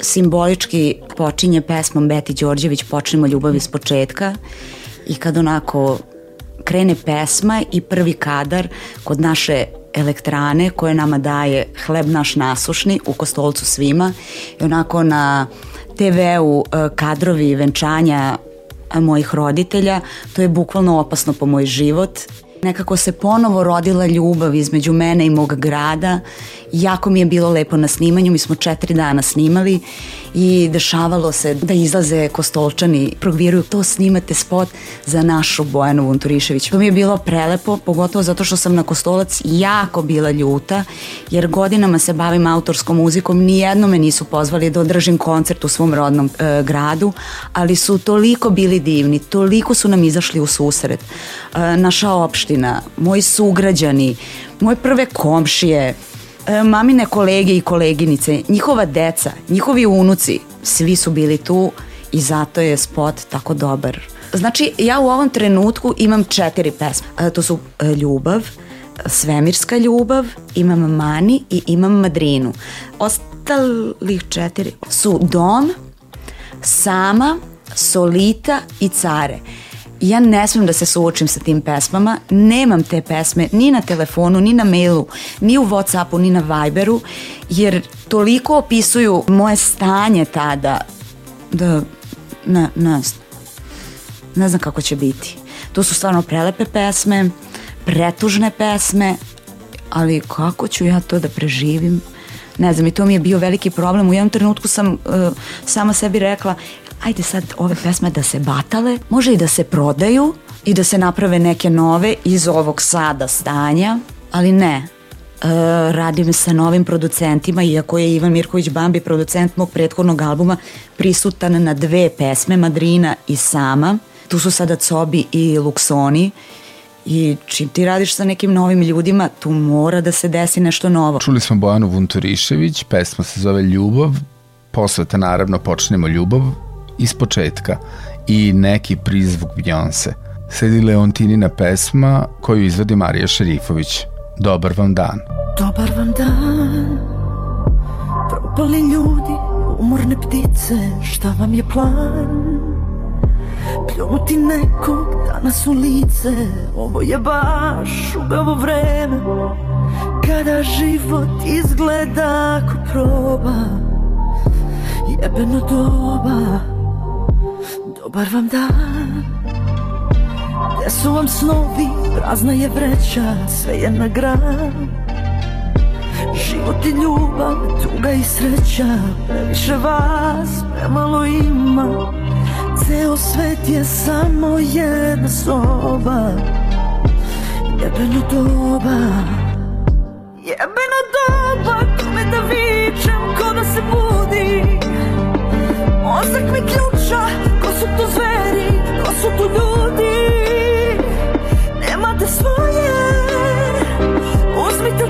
simbolički počinje pesmom Beti Đorđević Počnemo ljubav iz početka. I kad onako krene pesma i prvi kadar kod naše elektrane koje nama daje hleb naš nasušni u Kostolcu svima i onako na TV-u e, kadrovi venčanja mojih roditelja, to je bukvalno opasno po moj život. Nekako se ponovo rodila ljubav između mene i mog grada. Jako mi je bilo lepo na snimanju, mi smo četiri dana snimali i dešavalo se da izlaze kostolčani, progviruju to snimate spot za našu Bojanu Vunturišević. To mi je bilo prelepo, pogotovo zato što sam na kostolac jako bila ljuta, jer godinama se bavim autorskom muzikom, nijedno me nisu pozvali da održim koncert u svom rodnom e, gradu, ali su toliko bili divni, toliko su nam izašli u susret. E, naša opština, moji sugrađani, moje prve komšije, mamine kolege i koleginice, njihova deca, njihovi unuci, svi su bili tu i zato je spot tako dobar. Znači, ja u ovom trenutku imam četiri pesme. E, To su e, Ljubav, Svemirska ljubav, imam Mani i imam Madrinu. Ostalih četiri su Dom, Sama, Solita i Care. Ja ne smem da se suočim sa tim pesmama, nemam te pesme ni na telefonu, ni na mailu, ni u Whatsappu, ni na Viberu, jer toliko opisuju moje stanje tada da ne, ne, ne znam kako će biti. To su stvarno prelepe pesme, pretužne pesme, ali kako ću ja to da preživim? Ne znam, i to mi je bio veliki problem. U jednom trenutku sam uh, sama sebi rekla, ajde sad ove pesme da se batale, može i da se prodaju i da se naprave neke nove iz ovog sada stanja, ali ne. E, radim sa novim producentima, iako je Ivan Mirković Bambi producent mog prethodnog albuma, prisutan na dve pesme, Madrina i Sama. Tu su sada Cobi i Luksoni i čim ti radiš sa nekim novim ljudima, tu mora da se desi nešto novo. Čuli smo Bojanu Vunturišević, pesma se zove Ljubav, posveta naravno Počnemo ljubav iz početka i neki prizvuk Beyoncé. Sledi Leontinina pesma koju izvodi Marija Šerifović. Dobar vam dan. Dobar vam dan Propali ljudi, umorne ptice Šta vam je plan? Pljunuti nekog danas u lice Ovo je baš ubavo vreme Kada život izgleda ako proba Jebeno doba Dobar vam dan. Gde su vam snovi, prazna je vreća, sve je na gran. Život i ljubav, tuga i sreća, previše vas, premalo ima. Ceo svet je samo jedna soba. Jebeno doba. Jebeno doba, kome da vičem, ko da se budi. Mozak mi ključa, to zveri, ko su to ljudi? Nemate svoje, uzmite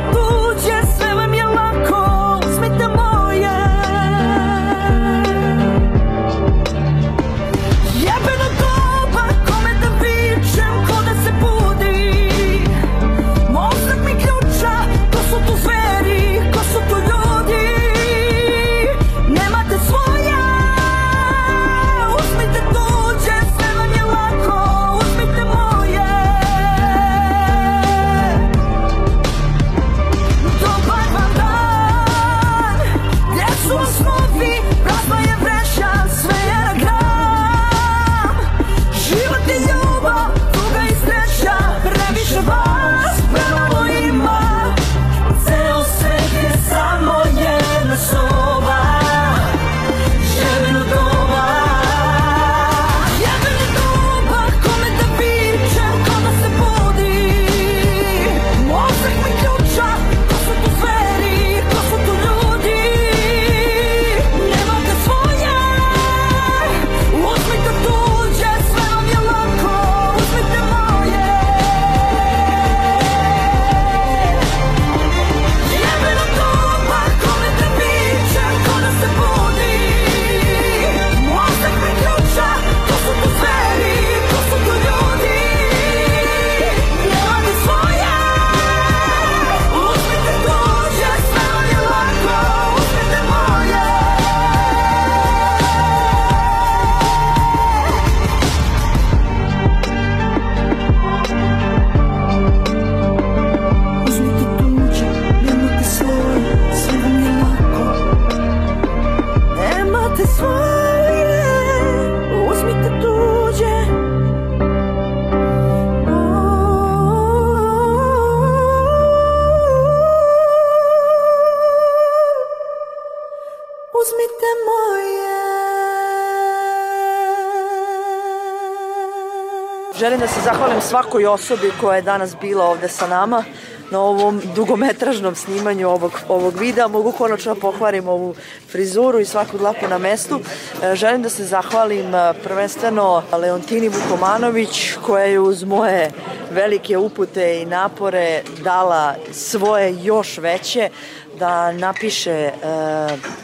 zahvalim svakoj osobi koja je danas bila ovde sa nama na ovom dugometražnom snimanju ovog, ovog videa. Mogu konačno da pohvalim ovu frizuru i svaku dlapu na mestu. E, želim da se zahvalim e, prvenstveno Leontini Vukomanović koja je uz moje velike upute i napore dala svoje još veće da napiše e,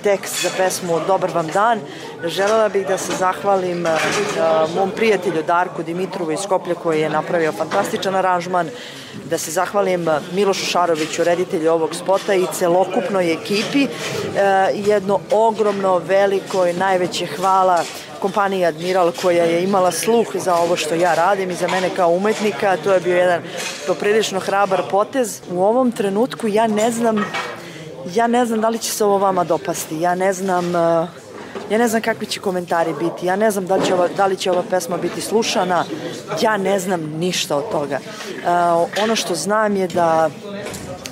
tekst za pesmu Dobar vam dan. Želela bih da se zahvalim e, mom prijatelju Darku Dimitrovu iz Skoplja koji je napravio fantastičan aranžman, da se zahvalim Milošu Šaroviću, reditelju ovog spota i celokupnoj ekipi. E, jedno ogromno, veliko i najveće hvala kompaniji Admiral koja je imala sluh za ovo što ja radim i za mene kao umetnika. To je bio jedan poprilično hrabar potez. U ovom trenutku ja ne znam ja ne znam da li će se ovo vama dopasti. Ja ne znam uh, ja ne znam kakvi će komentari biti. Ja ne znam da li će ova, da li će ova pesma biti slušana. Ja ne znam ništa od toga. Uh, ono što znam je da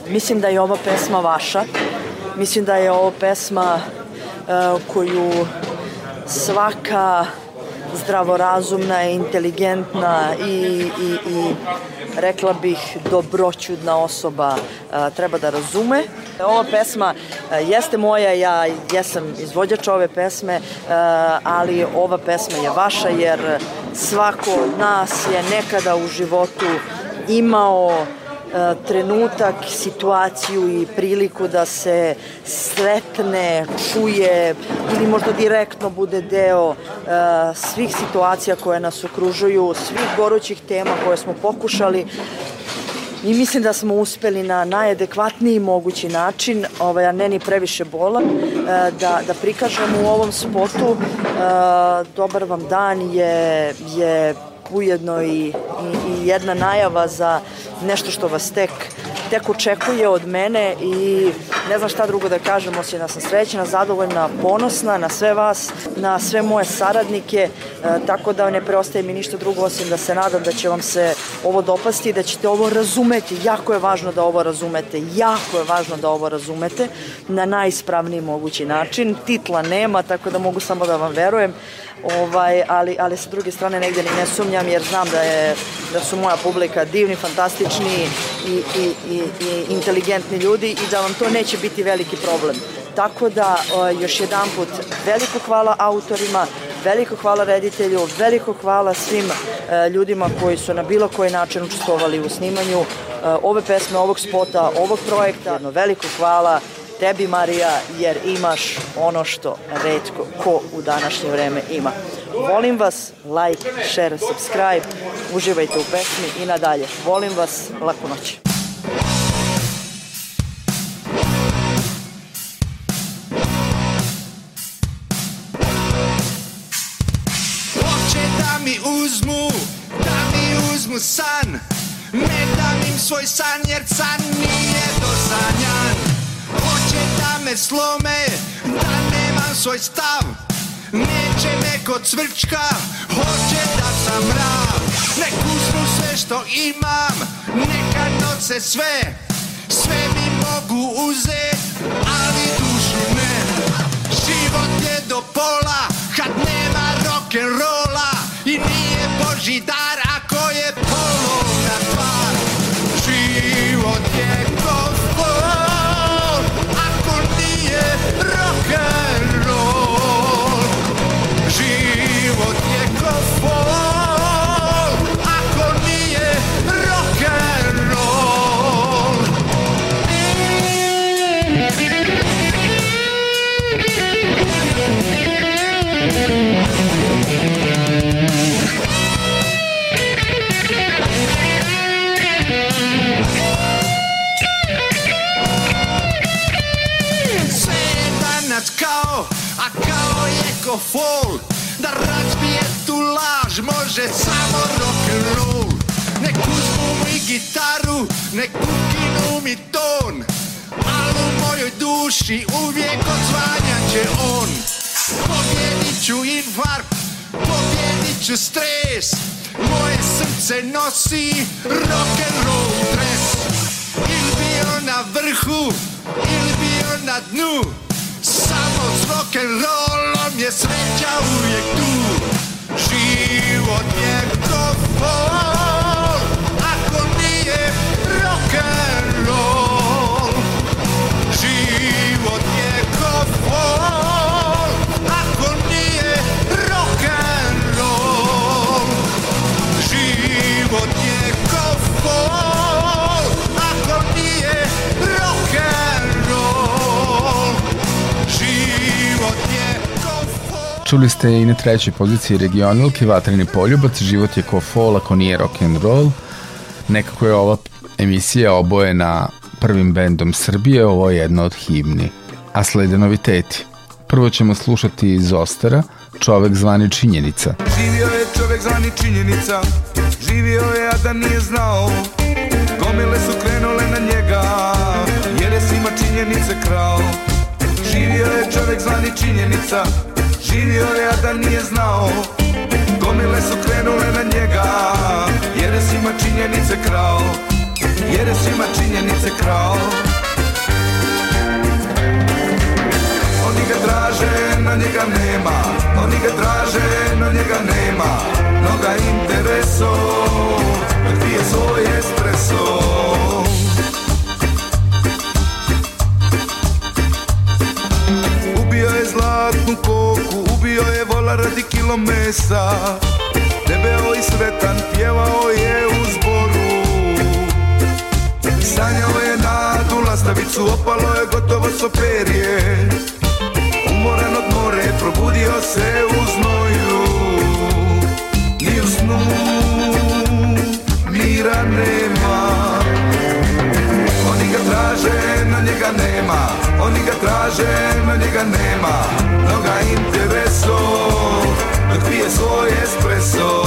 mislim da je ova pesma vaša. Mislim da je ovo pesma uh, koju svaka zdravorazumna, inteligentna i, i, i rekla bih dobroćudna osoba a, treba da razume. Ova pesma a, jeste moja, ja jesam izvođač ove pesme, a, ali ova pesma je vaša jer svako od nas je nekada u životu imao trenutak, situaciju i priliku da se sretne, čuje ili možda direktno bude deo uh, svih situacija koje nas okružuju, svih gorućih tema koje smo pokušali i mislim da smo uspeli na najadekvatniji mogući način, ovaj, a ne ni previše bolan, da, da prikažemo u ovom spotu. Dobar vam dan je, je ujedno i, i, i jedna najava za nešto što vas tek, tek očekuje od mene i ne znam šta drugo da kažem osim da sam srećena, zadovoljna, ponosna na sve vas, na sve moje saradnike, e, tako da ne preostaje mi ništa drugo osim da se nadam da će vam se ovo dopasti, da ćete ovo razumeti. Jako je važno da ovo razumete, jako je važno da ovo razumete na najispravniji mogući način. Titla nema, tako da mogu samo da vam verujem ovaj, ali, ali sa druge strane negde ni ne sumnjam jer znam da, je, da su moja publika divni, fantastični i, i, i, i inteligentni ljudi i da vam to neće biti veliki problem. Tako da još jedan put veliko hvala autorima, veliko hvala reditelju, veliko hvala svim ljudima koji su na bilo koji način učestvovali u snimanju ove pesme, ovog spota, ovog projekta. Jedno veliko hvala tebi Marija jer imaš ono što redko ko u današnje vreme ima. Volim vas, like, share, subscribe, uživajte u pesmi i nadalje. Volim vas, laku noć. Hoće da mi uzmu, da mi uzmu san Ne dam im svoj san jer san nije dosanjan Hoće da me slome, da nemam svoj stav. Neće me kod cvrčka, hoće da sam mrav Nek uzmu sve što imam, neka noce sve. Sve mi mogu uzet, ali dušu ne. Život je do pola, kad nema rock'n'rolla I nije Boži dar danas kao, a kao je ko fol Da razbije tu laž može samo rock'n'roll Nek uzmu mi gitaru, nek ukinu mi ton Al u mojoj duši uvijek odzvanjat će on. Pobjedit ću infarkt, pobjedit ću stres. Moje srce nosi rock'n'roll dres. Ili bio na vrhu, ili bio na dnu samo z rock'n'rollem nie sędziałuje tu. Żył od niego to a to nie rock'n'roll. Čuli ste i na trećoj poziciji regionalki Vatreni poljubac, život je ko fol ako nije rock and roll. Nekako je ova emisija obojena prvim bendom Srbije, ovo je jedna od himni. A slede noviteti. Prvo ćemo slušati iz Ostara, čovek zvani činjenica. Živio je čovjek zvani činjenica Živio je, a da nije znao Gomile su krenule na njega Jer je svima činjenice krao Živio je čovjek zvani činjenica Živio je, a da nije znao. Gomile su krenule na njega Jer je svima činjenice krao. Jer je svima činjenice krao. Oni ga traže, na njega nema. Oni ga traže, na njega nema. Mnoga intereso Dok pije svoj espresso zlatnu koku Ubio je vola radi kilo mesa Debeo i sretan Pjevao je u zboru. Sanjao je nadu lastavicu Opalo je gotovo so perje Umoran od more Probudio se u znoju. Ni u snu Mira nema traže, na njega nema. Oni ga traže, na njega nema. Mnoga intereso Dok pije svoj espresso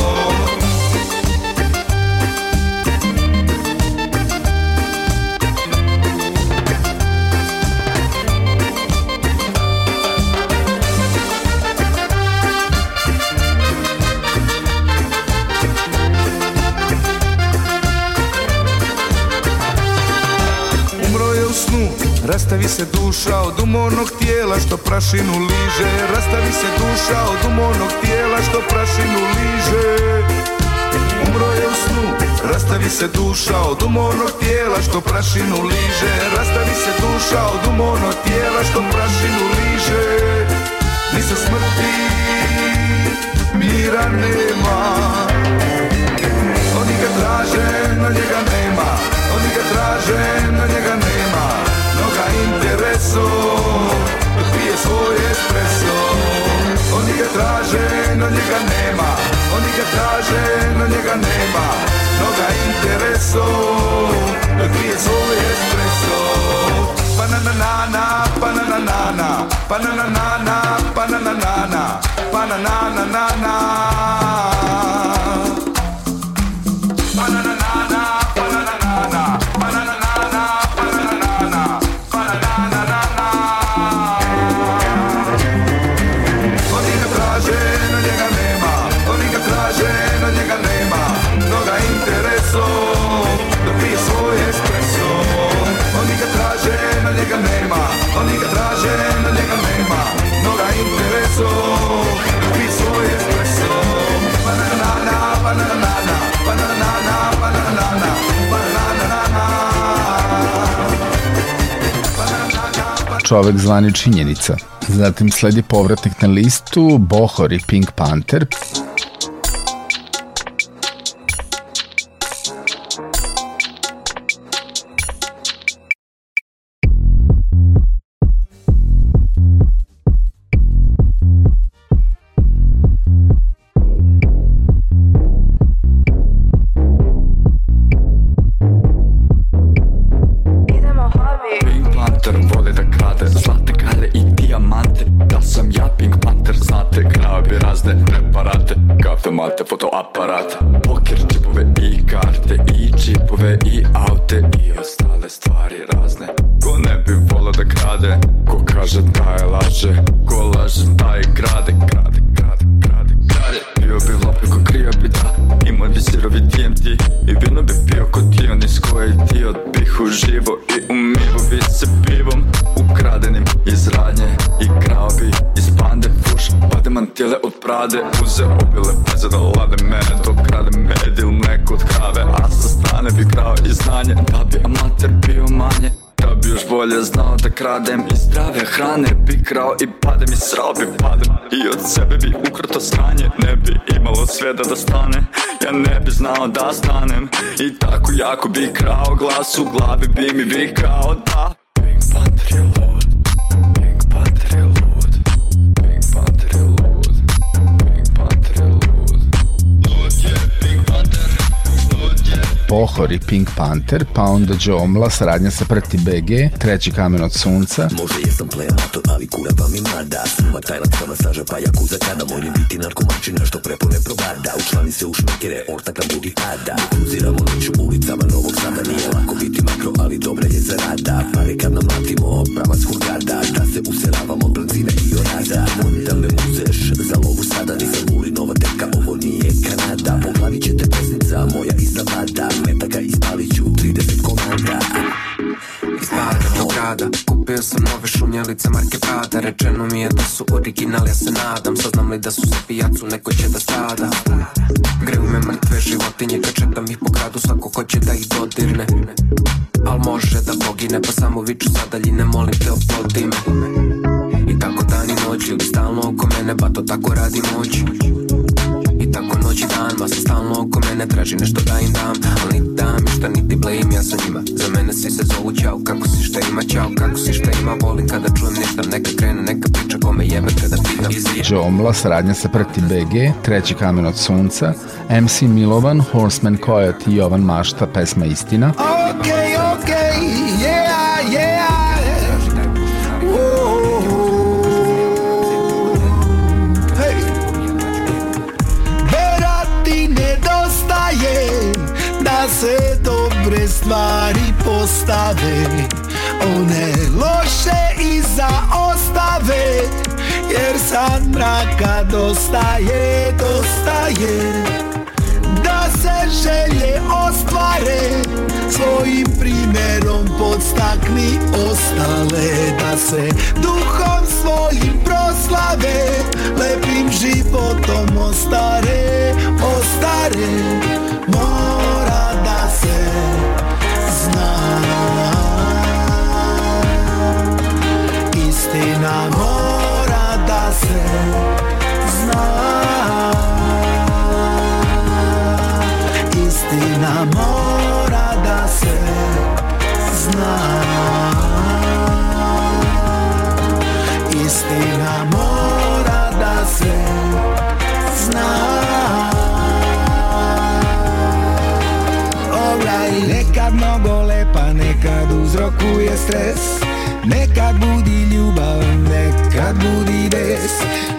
rastavi se duša od umornog tijela što prašinu liže. Rastavi se duša od umornog tijela što prašinu liže. Umro je u snu, rastavi se duša od umornog tijela što prašinu liže. Rastavi se duša od umornog tijela što prašinu liže. Ni sa smrti mira nema. Oni ga traže, na njega nema. Oni ga traže, na njega nema Mnoga intereso Dok pije svoj espresso Oni ga traže, na njega nema Oni ga traže, na njega nema Mnoga intereso Dok pije svoj espresso Pa na na na na, pa čovek zvani činjenica. Zatim sledi povratnik na listu Bohor i Pink Panther. Panther, pa onda Džomla, saradnja sa Prti BG, Treći kamen od sunca, Može jesam plejator, ali kura pa mi mada Suma tajna crna saža pa jakuza kada Moj biti narkomančina što prepone probada. Učlani se u šmekere, ortak nam drugi pada. Kruziramo noću ulicama Novog Sada. Nije lako biti makro, ali dobra je zarada. Pare kad namlatimo, pravac hurgada Da se useravamo benzina i orada. Molim da me uzeš za lovu sada. Nisam vuli nova teka, ovo nije Kanada. Po glavi grada Kupio sam nove šumjelice marke Prada. Rečeno mi je da su original, ja se nadam. Saznam li da su za pijacu, neko će da strada. Greju me mrtve životinje Kad četam ih po gradu, svako hoće da ih dodirne. Al može da pogine, pa samo viču sa daljine Molim te oplodi me. I tako dan i noć, ljudi stalno oko mene Pa to tako radi moć I tako noć i dan, masa stalno oko mene Traži nešto da im dam, ali niti dam Šta niti blame, ja sa njima. Za mene svi se zovu čao, kako si šta ima Čao, kako si šta ima, volim kada čujem ništa Neka krene, neka priča, kome jebe kada pitam. Džomla, saradnja sa Prti BG, Treći kamen od sunca, MC Milovan, Horseman Coyote i Jovan Mašta, pesma Istina, okay, dobre stvari postave. One loše iza ostave Jer san mraka dostaje, dostaje. Da se želje ostvare Svojim primjerom podstakni ostale. Da se duhom svojim proslave Lepim životom ostare, ostare. Mora Istina mora da se zna. Istina mora da se zna. Istina mora da se zna. Nekad mnogo lepa, nekad uzrokuje stres Nekad budi ljubav, nekad budi bes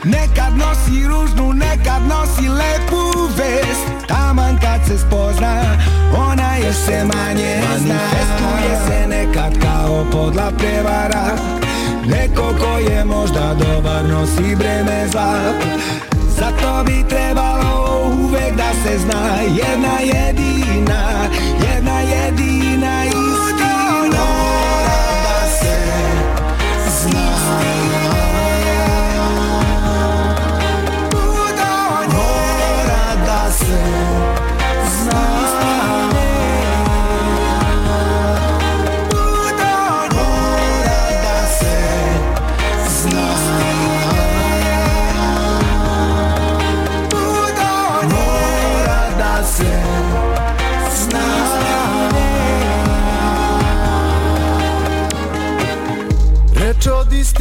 Nekad nosi ružnu, nekad nosi lepu vest. Taman kad se spozna, ona još se manje zna. Manifestuje se nekad kao podla prevara. Neko ko je možda dobar nosi breme zla. Zato bi trebalo uvek da se zna. Jedna jedina,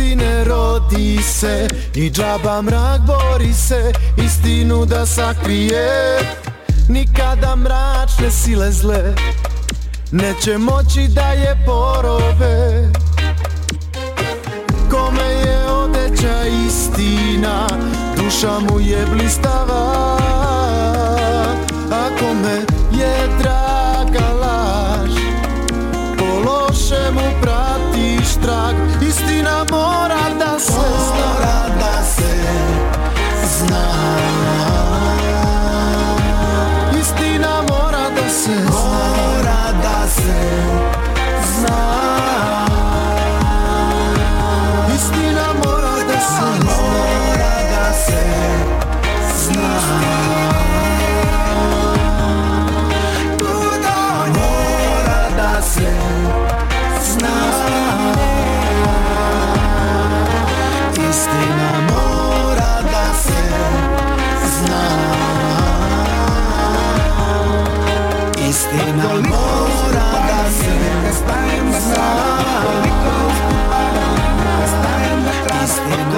istine rodi se I džaba mrak bori se Istinu da sakrije. Nikada mračne sile zle Neće moći da je porove. Kome je odeća istina Duša mu je blistava. A kome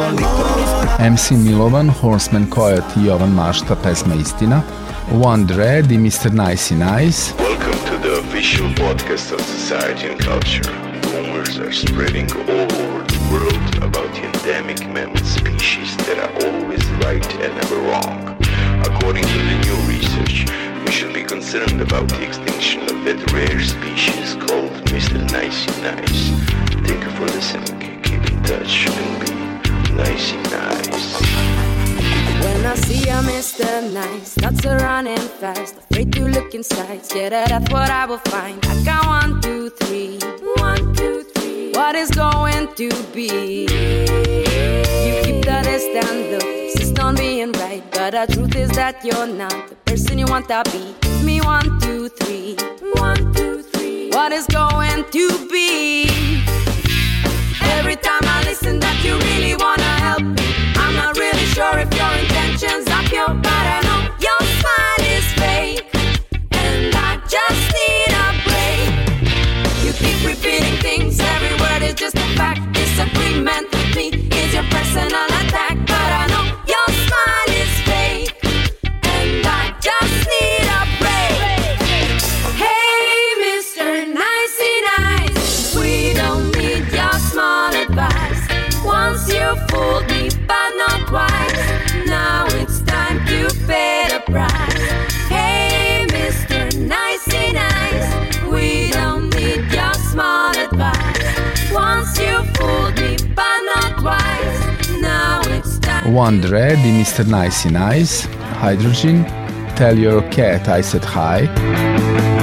MC Milovan, Horseman Coyote i Jovan Mašta, pesma Istina, One Dread i Mr. Nice Nice, Welcome to the official podcast of society and culture. Rumors are spreading all over the world about the endemic mammal species that are always right and never wrong. According to the new research, we should be concerned about the extinction of that rare species called Mr. Nicey Nice. Thank you for listening. Keep in touch and be nice. When I see a Mr. Nice, thoughts are running fast. Afraid to look inside, scared that that's what I will find. I count one, two, three. One, two, three. What is going to be? You keep the distance, look, insist on being right. But the truth is that you're not the person you want to be. Give me one, two, three. One, two, three. What is going to be? Every time I listen, that you really wanna help me. I'm not really sure if your intentions are pure, but I know your smile is fake, and I just need a break. You keep repeating things, every word is just a fact. Disagreement with me is your personal it's time. One Dread i Mr. Nicey Nice, Hydrogen, Tell Your Cat I Said Hi.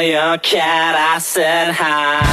Your cat I said hi.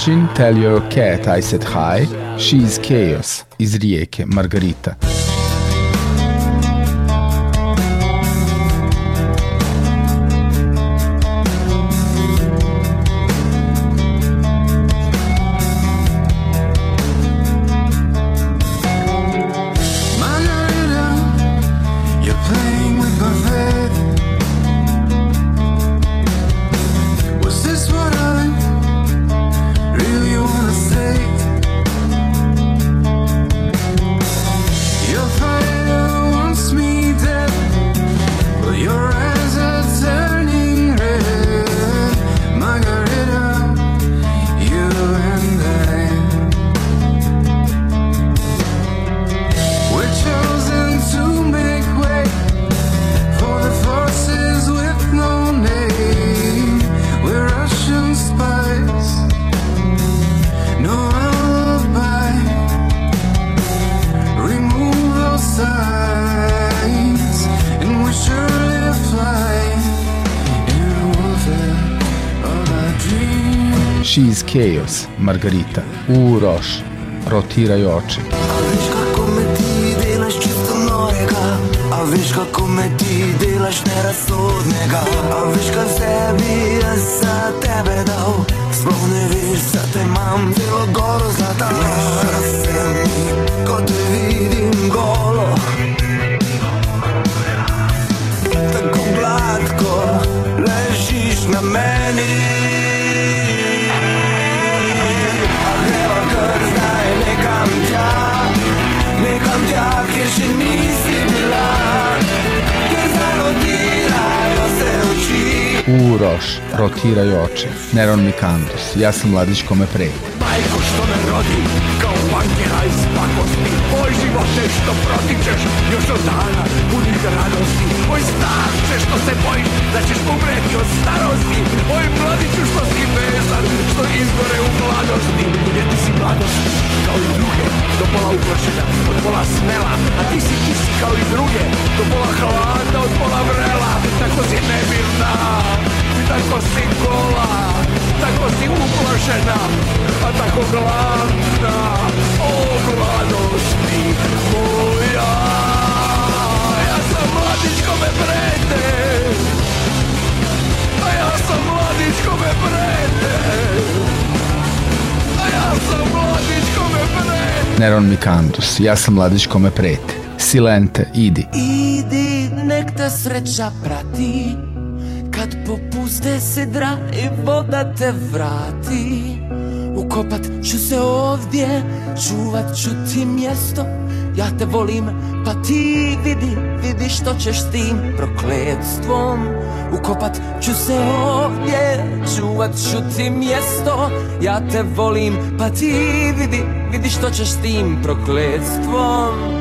Hydrogen, Tell Your Cat I Said Hi, She's Chaos iz Rijeke. Margarita, Chaos, Margarita. U, Roš, rotiraj oči. Viš kako me ti delaš čisto norega? A veš kako me ti delaš nerazsodnega? A veš kaj sebi jaz za tebe dal? Sploh ne veš, da te imam celo goro zlata. Mešala se mi, ko te vidim golo. Tako gladko ležiš na meni tja, kjer še nisi bila Ker zanotirajo se oči U Roš, rotiraju oči. Neron Mikandus, ja sam mladić kome preti. Majko što me rodi, kao bankera iz pakosti Oj živote što protičeš, još od dana punih radosti. Oj starče što se bojiš, da ćeš umreti od starosti. Oj mladiću što si vezan, što izgore u mladosti. Jer ti si mladost, kao i druge, do pola uplašena, od pola smela. A ti si, ti si kao i druge, do pola hladna, od pola vrela. Tako si nemirna, i tako si gola tako si uplašena, a tako gladna, o gladosti moja. Ja sam mladić kome prete, a ja sam mladić kome prete, a ja sam mladić kome prete. Neron Mikandus, ja sam mladić kome prete. Silente, idi. Idi, nek te sreća prati popuste sidra i voda te vrati. Ukopat ću se ovdje, čuvat ću ti mjesto. Ja te volim, pa ti vidi, vidi što ćeš tim prokletstvom Ukopat ću se ovdje, čuvat ću ti mjesto. Ja te volim, pa ti vidi, vidi što ćeš tim prokletstvom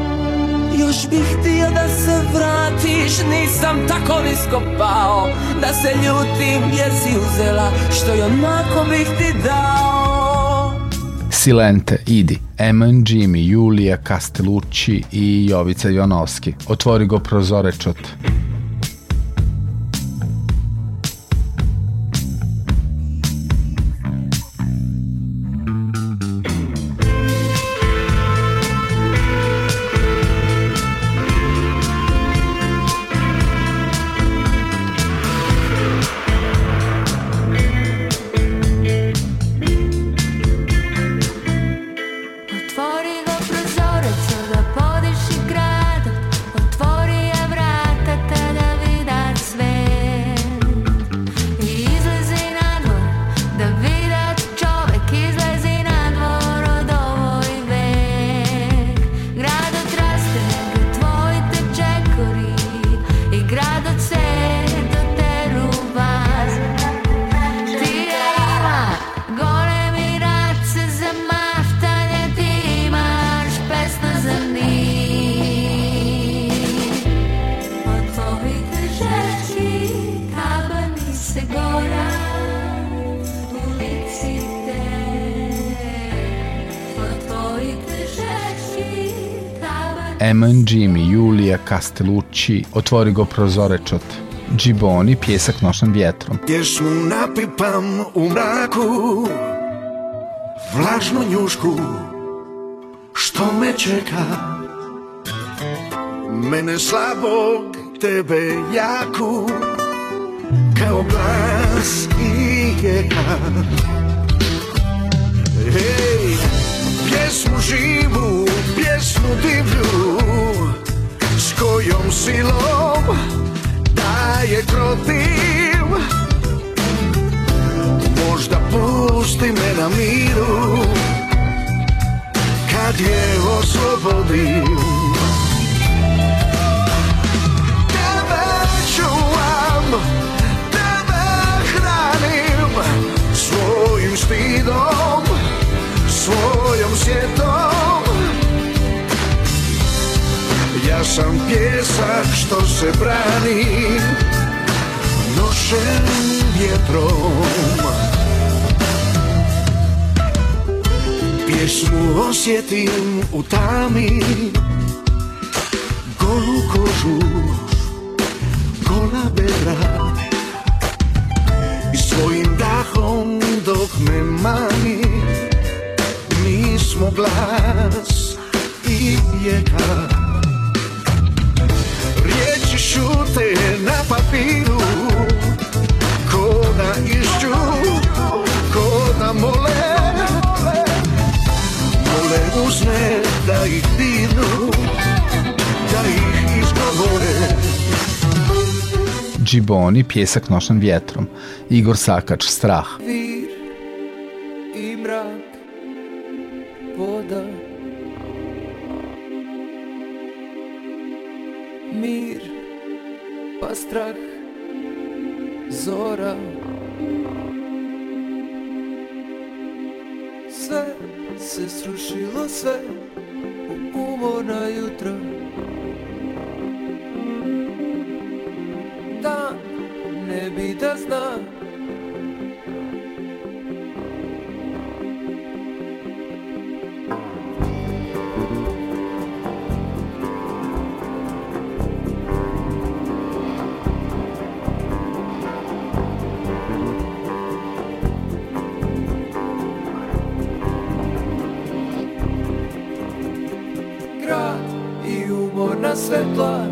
još bih htio da se vratiš Nisam tako nisko pao Da se ljutim jer si uzela Što i onako bih ti dao Silente, idi. Eman Jimmy, Julija Castellucci i Jovica Jonovski. Otvori go prozorečot. Otvori Eman Jimmy, Julija Castellucci. Otvori go prozorečot. Džiboni, pjesak nošen vjetrom. Pjesmu napipam u mraku Vlažnu njušku Što me čeka Mene slabog, tebe jaku Kao glas i jeka Hej, pjesmu živu, pjesmu divlju S kojom silom daje protiv Možda pusti me na miru Kad je oslobodim. Tebe Svojim stidom Ja sam pjesak što se brani Nošen vjetrom Pjesmu osjetim u tami Golu kožu Gola bera I svojim dahom dok Mi smo glas i vijeka Riječi šute na papiru Ko da išću, ko da mole Mole uzme da ih dirnu Da ih izgovore Džiboni, pjesak nošen vjetrom. Igor Sakač, strah. Zora Sve se srušilo sve u umorna jutra Dan ne bi da zna svetla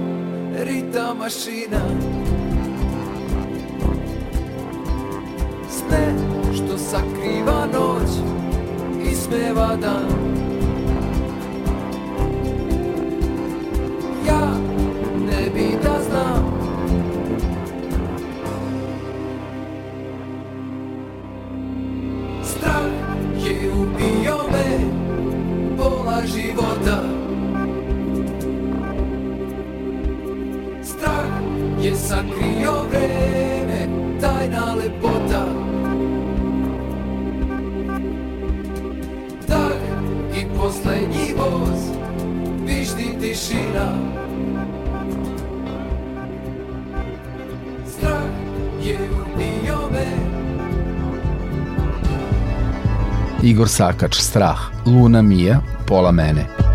rita mašina. Sve što sakriva noć ismeva dan je sakrio vreme, tajna lepota. Tak i poslednji voz, višti tišina. Strah je ubio me. Igor Sakač, Strah, Luna Mija, Pola mene.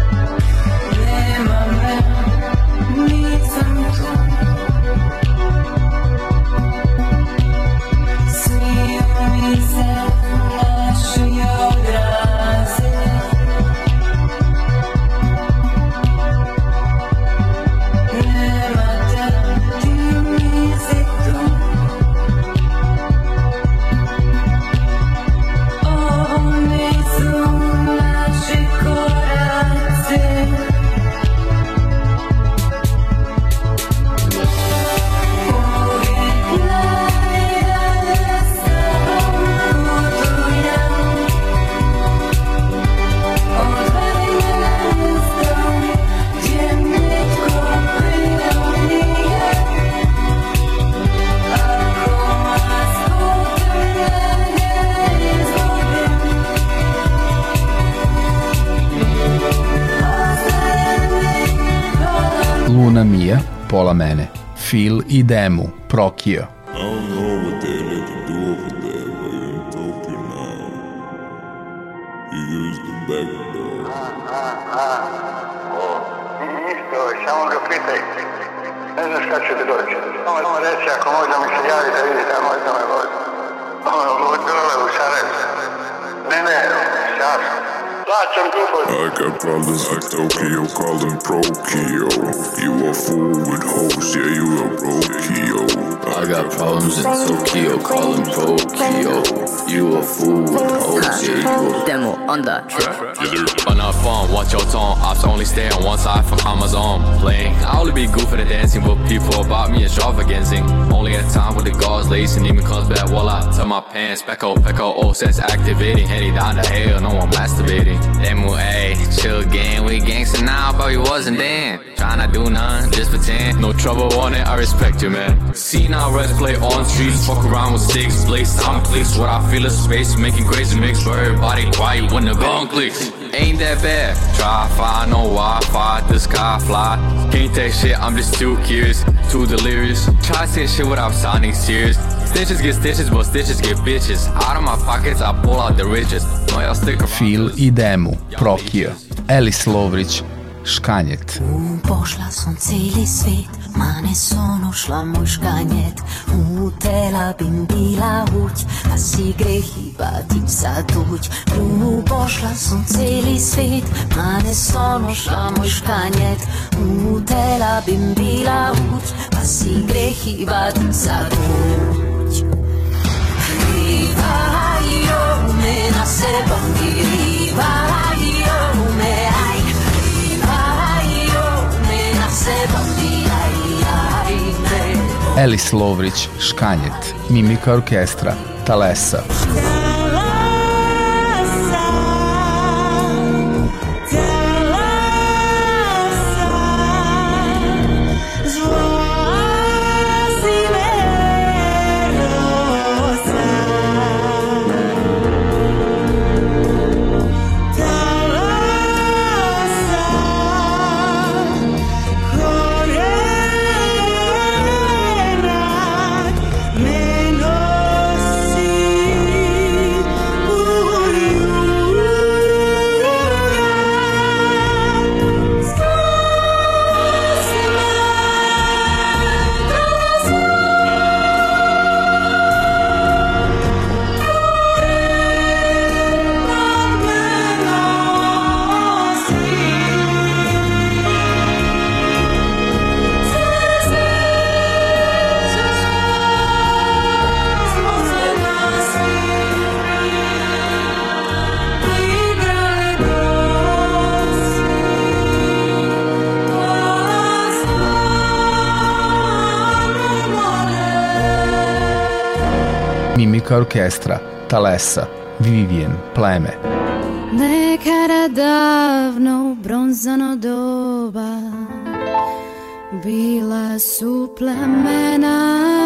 Isto, samo ga pitaj. Ne znaš kad će ti doći. Samo samo reći ako možda mi se javi da vidite, a možda me vodi. Ono, od dole u Sarajevo. Ne, ne, jasno. Plaćam duplo. I got problems with Tokyo, call them Prokio. You a fool with hoes, yeah, you a brokio. I got problems in Tokyo, call him Tokyo. You a fool with hoes, yeah, you a Demo on the track. On the phone, watch your tone. Ops only stay on one side for Amazon. Playing, I only be good for the dancing, but people about me extravagancing. Only at time with the guards lacing, even comes back while I tuck my pants. Back up, all oh, sense activating. Heading down the hell, no one masturbating. MOA, chill gang, we gangsta now, but we wasn't then. Tryna do none, just pretend. No trouble on it, I respect you, man. See now, rest play on streets, fuck around with sticks, blaze time clicks. What I feel is space, making crazy mix for everybody quiet when the gong clicks. Ain't that bad. Try find no Wi-Fi, the sky fly. Can't take shit, I'm just too curious, too delirious. Try to say shit without sounding serious. Stitches get stitches, but stitches get bitches. Out of my pockets, I pull out the riches. No, I'll stick around. Phil i Demu, Prokio. Elis Lovrić, Škanjet. Pošla sam cijeli svijet, ma ne sono šla moj škanjet Utela bim bila uć, a si grehi batić za tuć Ljubu pošla sam cijeli svijet, ma ne sono šla moj škanjet Utela bim bila uć, a si grehi batić za tuć Riva io me na sebam riva io me aj. Riva io me na me Elis Lovrić, Škanjet. Mimika orkestra, Talesa. Mimika orkestra, Talesa, Vivien, Pleme. Nekada davno bronzano doba Bila su plemena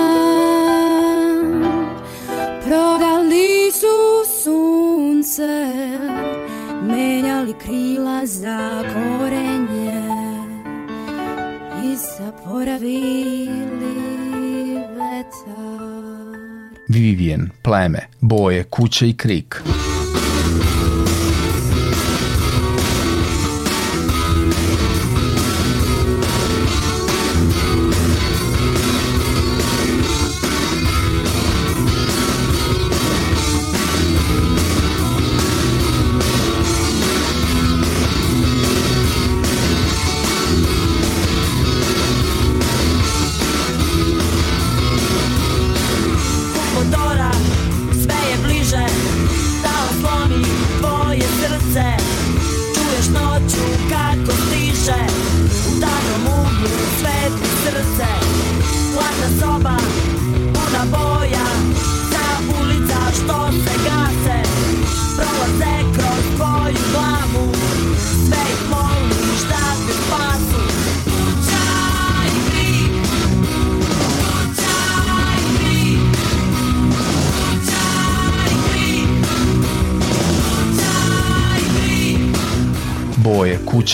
Pleme, Boje, Kuća i Krik.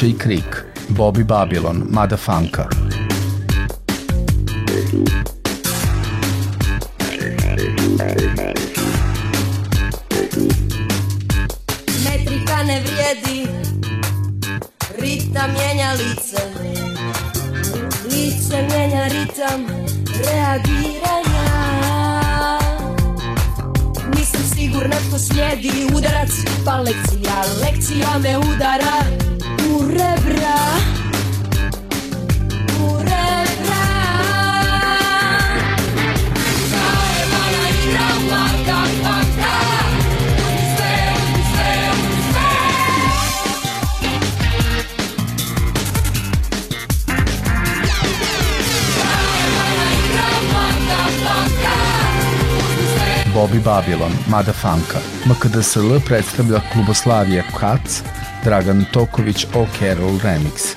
Kuća i Krik. Bobby Babylon, Mada Funka. MKDSL predstavlja Kluboslavija Kac, Dragan Toković, O Carol Remix.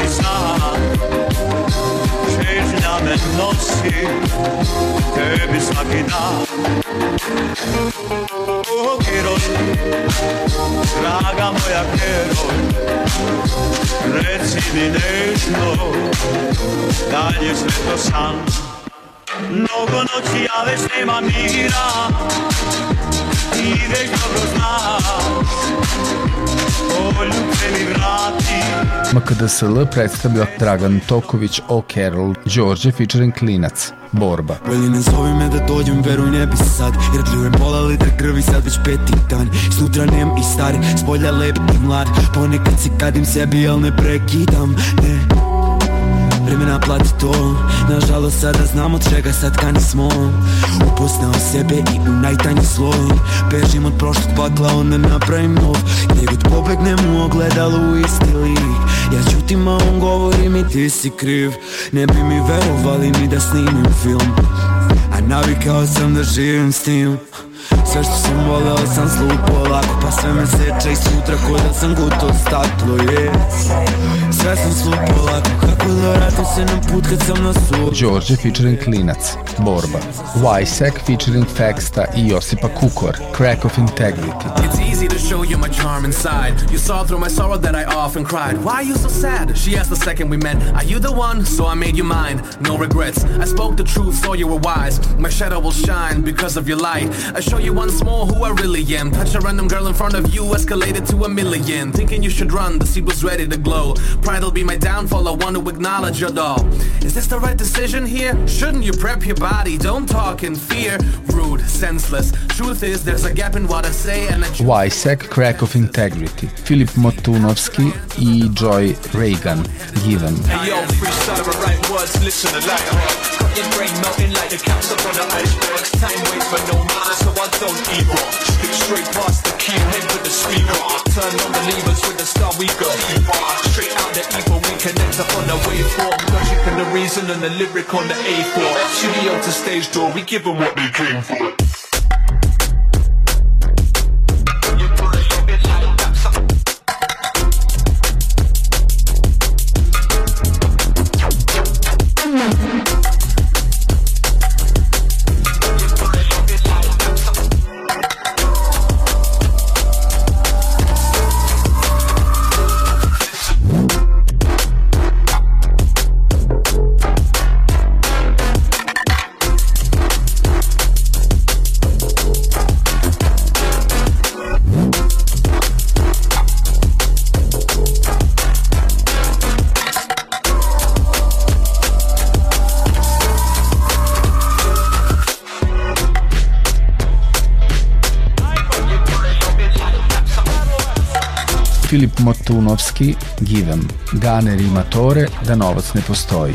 ti sam Žežnja me nosi tebi svaki dan O Kerol, draga moja Kerol Reci mi nešto, da li je sve to san Mnogo noći ja već nema mira. Ti već dobro znaš. Poljub se mi vrati. MKDSL predstavlja Dragan Toković, O Carol, Đorđe featuring Klinac, Borba. Veli ne zovi me da dođem, veruj ne bi sad. Jer pljujem pola litra krvi sad već peti dan. Snutra nem i star, s polja lep i mlad. Ponekad se kadim sebi, al ne prekidam, ne Vreme naplati to. Nažalost sada znam od čega sad kani smo. Upoznao sebe i u najtanji sloj Bežim od prošlog pakla, onda napravim nov. Gdje god pobegnem u ogledalu isti lik. Ja ćutim, a on govori mi ti si kriv. Ne bi mi verovali ni da snimim film. A navikao sam da živim s tim sve što sam voleo sam slupo lako Pa sve me seče i sutra ko da sam gutao staklo yes. Sve sam slupo lako Kako da vratim se na put kad sam na sud Đorđe featuring Klinac, Borba. Wysek featuring Feksta i Josipa Kukor, Crack of Integrity. It's easy to show you my charm inside. You saw through my sorrow that I often cried. Why are you so sad? She asked the second we met. Are you the one? So I made you mine. No regrets. I spoke the truth, so you were wise. My shadow will shine because of your light. I show you once more who I really am. Touch a random girl in front of you, escalated to a million. Thinking you should run, the seed was ready to glow. Pride will be my downfall. I want to acknowledge your doll. Is this the right decision here? Shouldn't you prep your body? Don't talk in fear. Rude, senseless. Truth is, there's a gap in what I say, and I Wysek, Crack of Integrity, Filip Motunovski i Joy Reagan, Given. Hey yo, your brain melting like the caps up on the iceberg. Time waits for no man, so I don't either. Stick straight past the key, head for the speaker. Turn on the levers with the star we go. Straight out the evil, we connect up on the waveform. Logic and the reason and the lyric on the A4. Studio to stage door, we give them what they came for. Filip Motunovski, Givem, Ganer ima Tore, da novac ne postoji.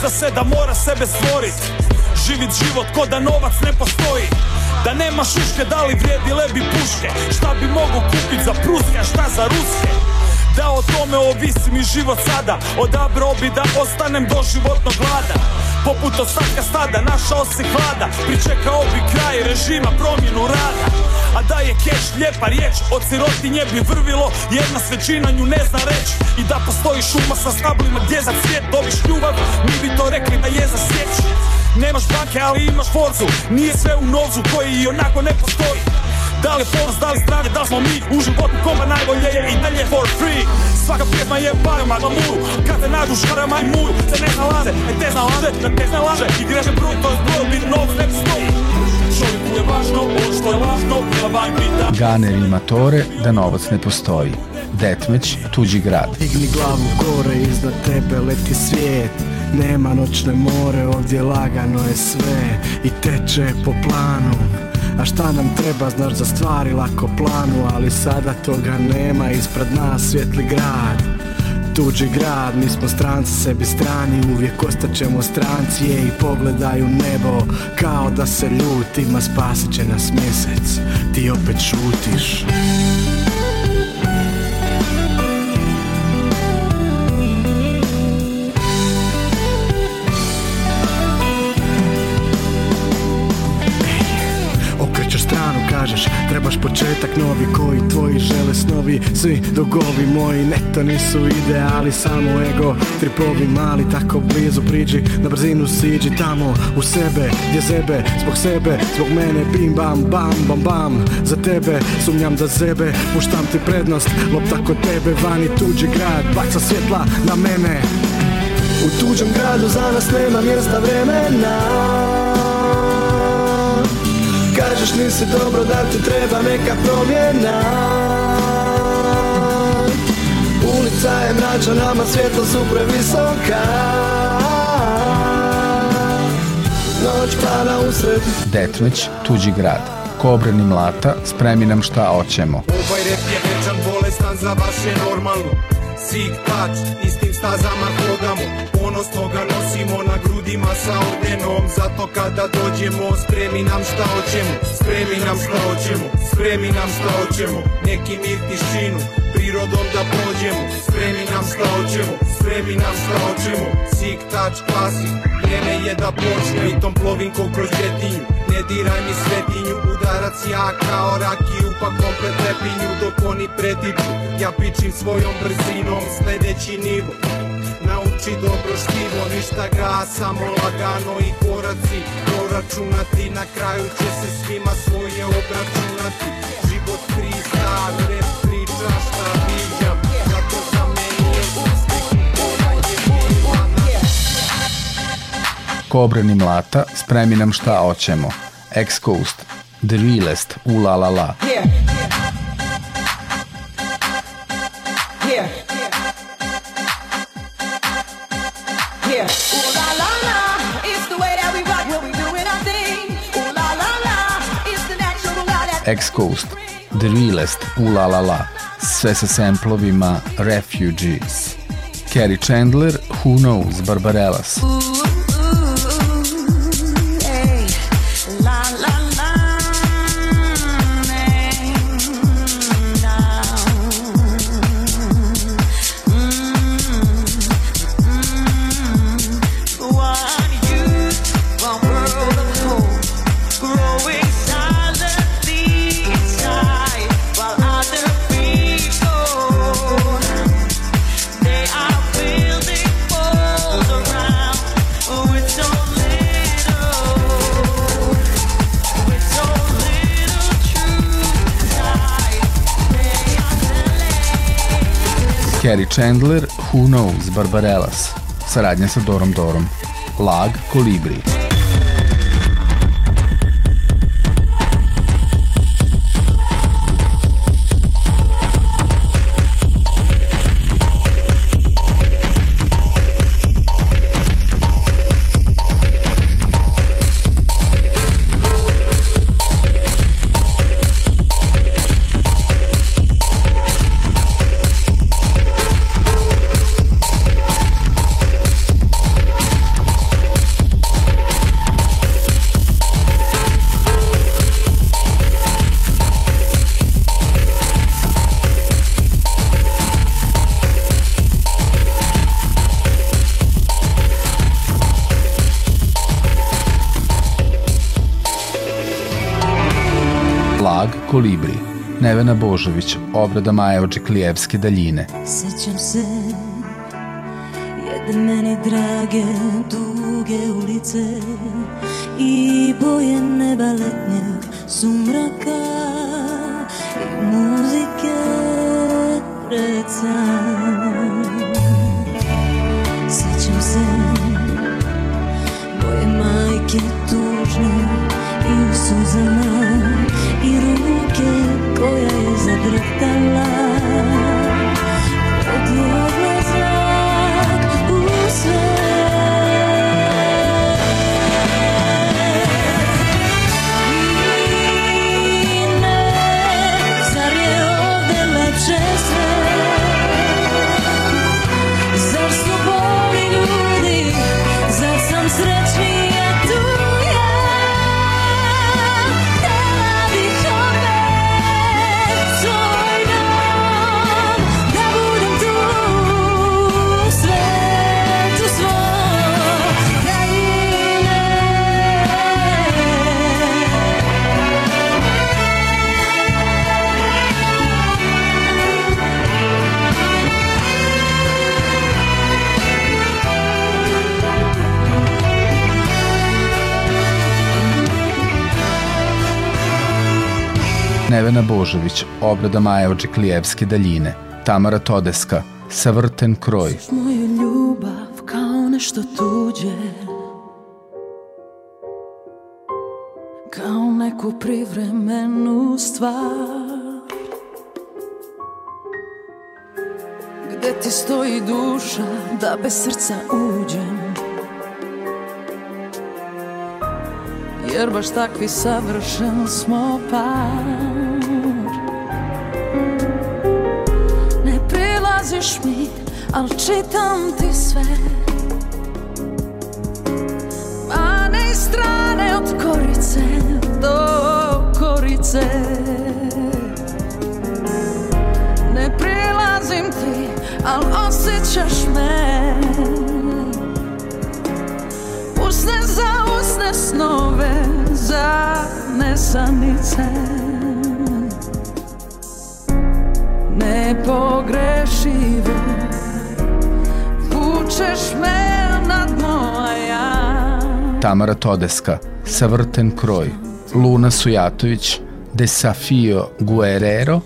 mora se da mora sebe stvorit. Živit život ko da novac ne postoji. Da nema šuške, da li vrijedile bi puške? Šta bi mogo kupit za pruske, a šta za ruske Da o tome ovisi mi život sada. Odabrao bi da ostanem do životnog glada Poput ostatka stada, našao se hlada. Pričekao bi kraj režima, promjenu rada. A da je keš lijepa riječ Od sirotinje bi vrvilo. Jedna svećina nju ne zna reć I da postoji šuma sa stablima Gdje za cvijet dobiš ljubav Mi bi to rekli da je za sjeć Nemaš banke ali imaš forzu. Nije sve u novcu koji i onako ne postoji da li force, da li zdravlje, da li smo mi U životu koma najbolje je i dalje for free? Svaka pjesma je barma na muru Kad te nađu šarama i muru Se ne znalaze, e te znalaze, da te znalaže I greše broj, to je zbroj, bit novac ne postoji Čovjeku je važno, ovo što je važno Bila vaj pita. Ganer ima Tore, da novac ne postoji. Detmeć, tuđi grad. Digni glavu gore, iznad tebe leti svijet. Nema noćne more, ovdje lagano je sve. I teče po planu a šta nam treba, znaš za stvari lako planu Ali sada toga nema, ispred nas svjetli grad. Tuđi grad, mi smo stranci sebi strani Uvijek ostaćemo stranci je i pogledaju nebo Kao da se ljutima spasit će nas mjesec. Ti opet šutiš kažeš Trebaš početak novi koji tvoji žele snovi. Svi dogovi moji neto nisu ideali Samo ego, tripovi mali tako blizu priđi Na brzinu siđi tamo u sebe Gdje zebe, zbog sebe, zbog mene Bim bam bam bam bam. Za tebe sumnjam da zebe Puštam ti prednost, lopta kod tebe Vani tuđi grad, baca svjetla na mene. U tuđem gradu za nas nema mjesta vremena Kažeš nisi dobro da ti treba neka promjena? Ulica je mračna, nama svjetlo su previsoka. Noć pada usred. Detmeć, tuđi grad. Kobrani mlata, spremi nam šta oćemo. Ovaj rep je večan bolestan za vaše normalno Sik tač, istim stazama hodamo Ponosno ga nosimo na grudima sa ordenom Zato kada dođemo, spremi nam šta hoćemo. Spremi nam šta hoćemo, spremi nam šta hoćemo. Neki mir tišinu, prirodom da prođemo. Spremi nam šta hoćemo, spremi nam šta hoćemo. Sik tač, klasik, vrijeme je da počne. I tom plovim ko kroz ljetinju Ne diraj mi svetinju, udarac ja kao rakiju Pa komplet lepinju dok oni prediču Ja pičim svojom brzinom, sledeći nivo Nauči dobro štivo, ništa gra, samo lagano i koraci Proračunati, na kraju će se svima svoje obračunati Život freestyle, rap priča šta viđam Zato za meni je uspeh ona je bila Kobrani mlata, spremi nam šta oćemo. Ex-Coast, The Realest, u la la la. Yeah. X-Coast, The Realest, U La La sve sa samplovima Refugees. Carrie Chandler, Who Knows, Barbarellas. Carrie Chandler, Who Knows, Barbarellas. Saradnja sa Dorom Dorom. Lag, Kolibri. Nevena Božović, obrada Maja Očeklijevske daljine. Sećam se jedne meni drage duge ulice i boje neba letnjeg sumraka i muzike pred san. Sećam se moje majke tužne i u suzama i ruke koja je Nevena Božović, obrada Maja Očeklijevske daljine. Tamara Todeska, Savrten kroj. moju ljubav kao nešto tuđe Kao neku privremenu stvar Gde ti stoji duša da bez srca uđem Jer baš takvi savršen smo par. Ne prilaziš mi, al čitam ti sve. Mane i strane od korice do korice. Ne prilazim ti, al osjećaš me snove, za nesanice nepogrešivo Vučeš me na dno, a ja Tamara Todeska, Savrten kroj. Luna Sujatović, Desafio Guerrero,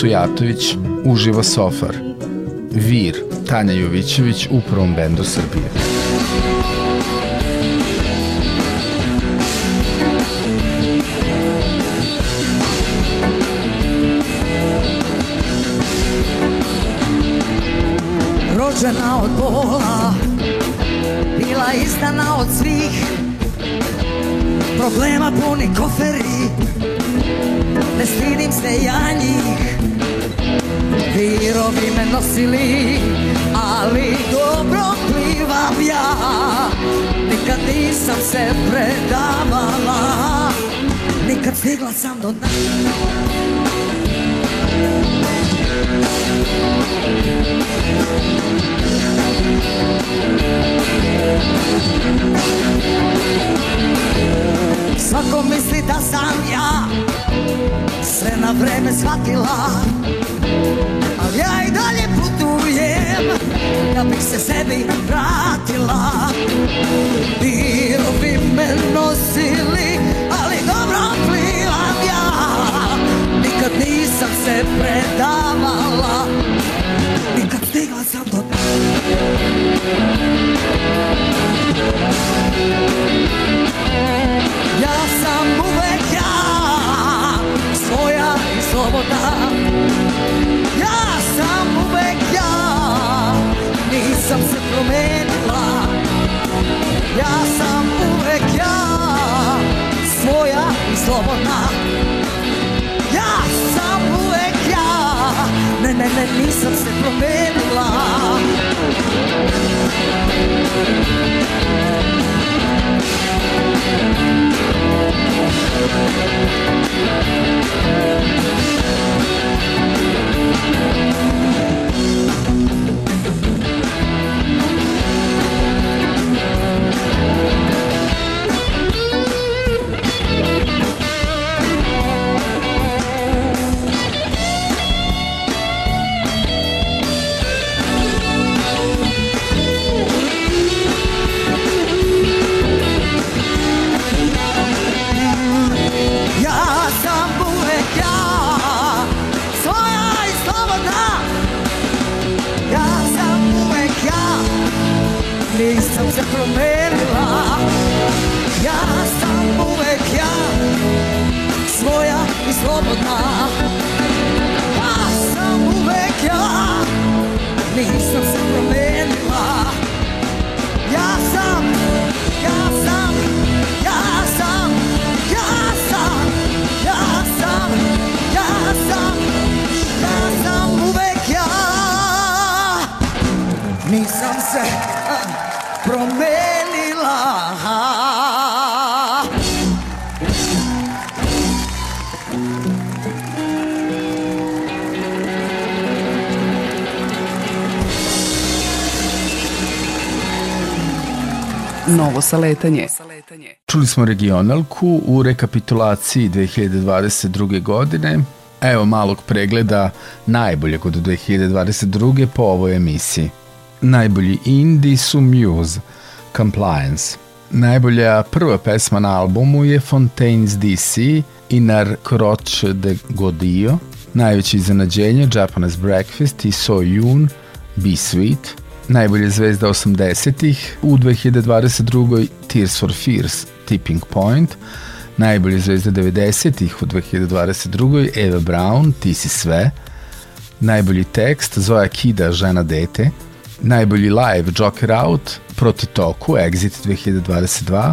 Sujatović, uživo Sofar. Vir, Tanja Jovićević u prvom bendu Srbije. Rođena od bola Bila izdana od svih Problema puni koferi Virovi me nosili Ali dobro plivam ja Nikad nisam se predavala Nikad stigla sam do dna Svako misli da sam ja Sve na vreme shvatila Ali ja i dalje putujem Da bih se sebi vratila. Virovi me nosili Ali dobro plivam ja. Nikad nisam se predavala Nikad stigla sam do Ja sam uvek ja Svoja i slobodna Nisam se promenila. Ja sam uvek ja Svoja i slobodna. Ja sam uvek ja Ne, ne, ne, nisam se promenila. Ja Novo saletanje. Čuli smo regionalku u rekapitulaciji 2022. godine. Evo malog pregleda najboljeg od 2022. po ovoj emisiji. Najbolji indie su Muse, Compliance. Najbolja prva pesma na albumu je Fontaine's DC i Nar Croce de Godio. Najveće iznenađenje Japanese Breakfast i So Yoon, Be Sweet. Najbolje zvezda 80-ih u 2022. Tears for Fears, Tipping Point. Najbolje zvezda 90-ih u 2022. Eva Brown, Ti si sve. Najbolji tekst Zoja Kida, Žena dete. Najbolji live Joker Out, Proti toku, Exit 2022.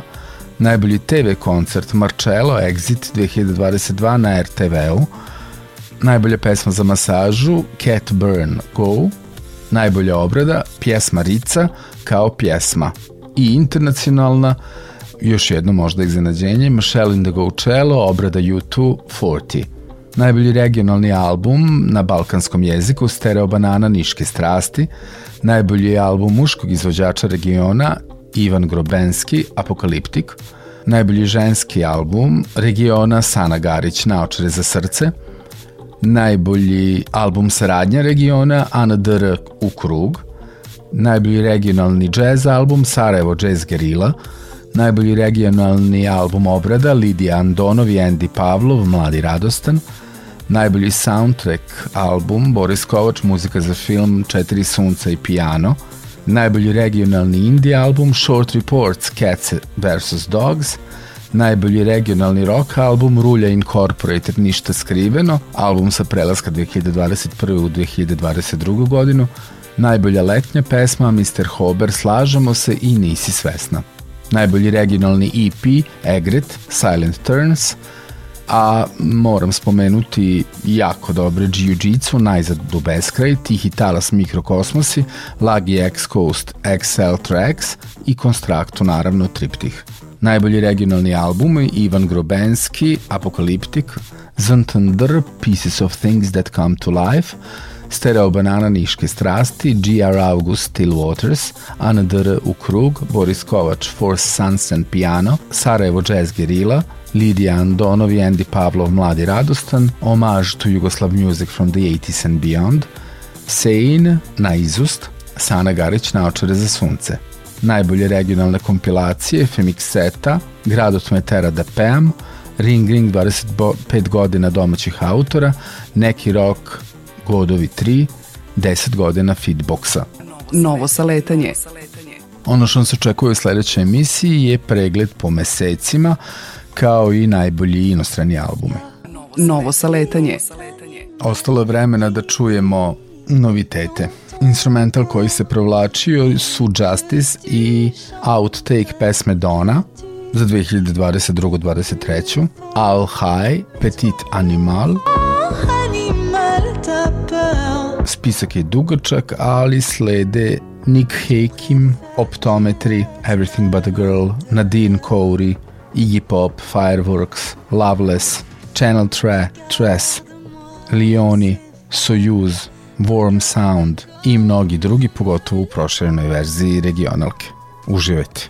Najbolji TV koncert Marcello, Exit 2022 na RTV-u. Najbolja pesma za masažu Cat Burn Go. Najbolja obrada pjesma Rica kao pjesma. I internacionalna još jedno možda iznenađenje, Michelle in the Coachella, obrada U2 40. Najbolji regionalni album na balkanskom jeziku Stereo Banana Niške strasti, najbolji album muškog izvođača regiona Ivan Grobenski Apokaliptik, najbolji ženski album regiona Sana Garić Naočare za srce, najbolji album saradnja regiona Ana Dr. u krug, najbolji regionalni jazz album Sarajevo Jazz Gerila, najbolji regionalni album obrada Lidija Andonov i Andy Pavlov Mladi radostan, Najbolji soundtrack album Boris Kovač, muzika za film Četiri sunca i piano. Najbolji regionalni indie album Short Reports Cats vs. Dogs. Najbolji regionalni rock album Rulja Incorporated Ništa skriveno, album sa prelaska 2021. u 2022. godinu. Najbolja letnja pesma Mr. Hober Slažemo se i Nisi svesna. Najbolji regionalni EP Egret Silent Turns, a moram spomenuti jako dobre Jiu-Jitsu, Najzad do beskraj, Tihi talas mikrokosmosi, Lagi X-Coast XL Tracks i Konstraktu naravno Triptih. Najbolji regionalni albumi Ivan Grobenski, Apokaliptik, Zntndr, Pieces of Things That Come to Life, Stereo Banana Niške strasti, GR August Still Waters, ANDR u krug, Boris Kovač Force Sons and Piano, Sarajevo Jazz Gerila, Lidija Andonov i Andy Pavlov Mladi Radostan, Homage to Yugoslav Music from the 80s and Beyond, Sein, Na izust, Sana Garić Naočare za sunce. Najbolje regionalne kompilacije, Femixeta, Grad od Metera da peam, Ring Ring 25 godina domaćih autora, Neki rock, Godovi 3, 10 godina Feedboxa. Novo saletanje. Ono što se očekuje u sledećoj emisiji je pregled po mesecima, kao i najbolji inostrani albumi. Novo saletanje. Ostalo je vremena da čujemo novitete. Instrumental koji se provlačio su Justice i outtake pesme Dona za 2022-2023. Al High, Petit Animal. Spisak je dugačak, ali slede Nick Hakim, Optometry, Everything But a Girl, Nadine Corey, Iggy Pop, Fireworks, Loveless, Channel Tre, Tress, Leoni, Soyuz, Warm Sound i mnogi drugi, pogotovo u proširenoj verziji regionalke. Uživajte!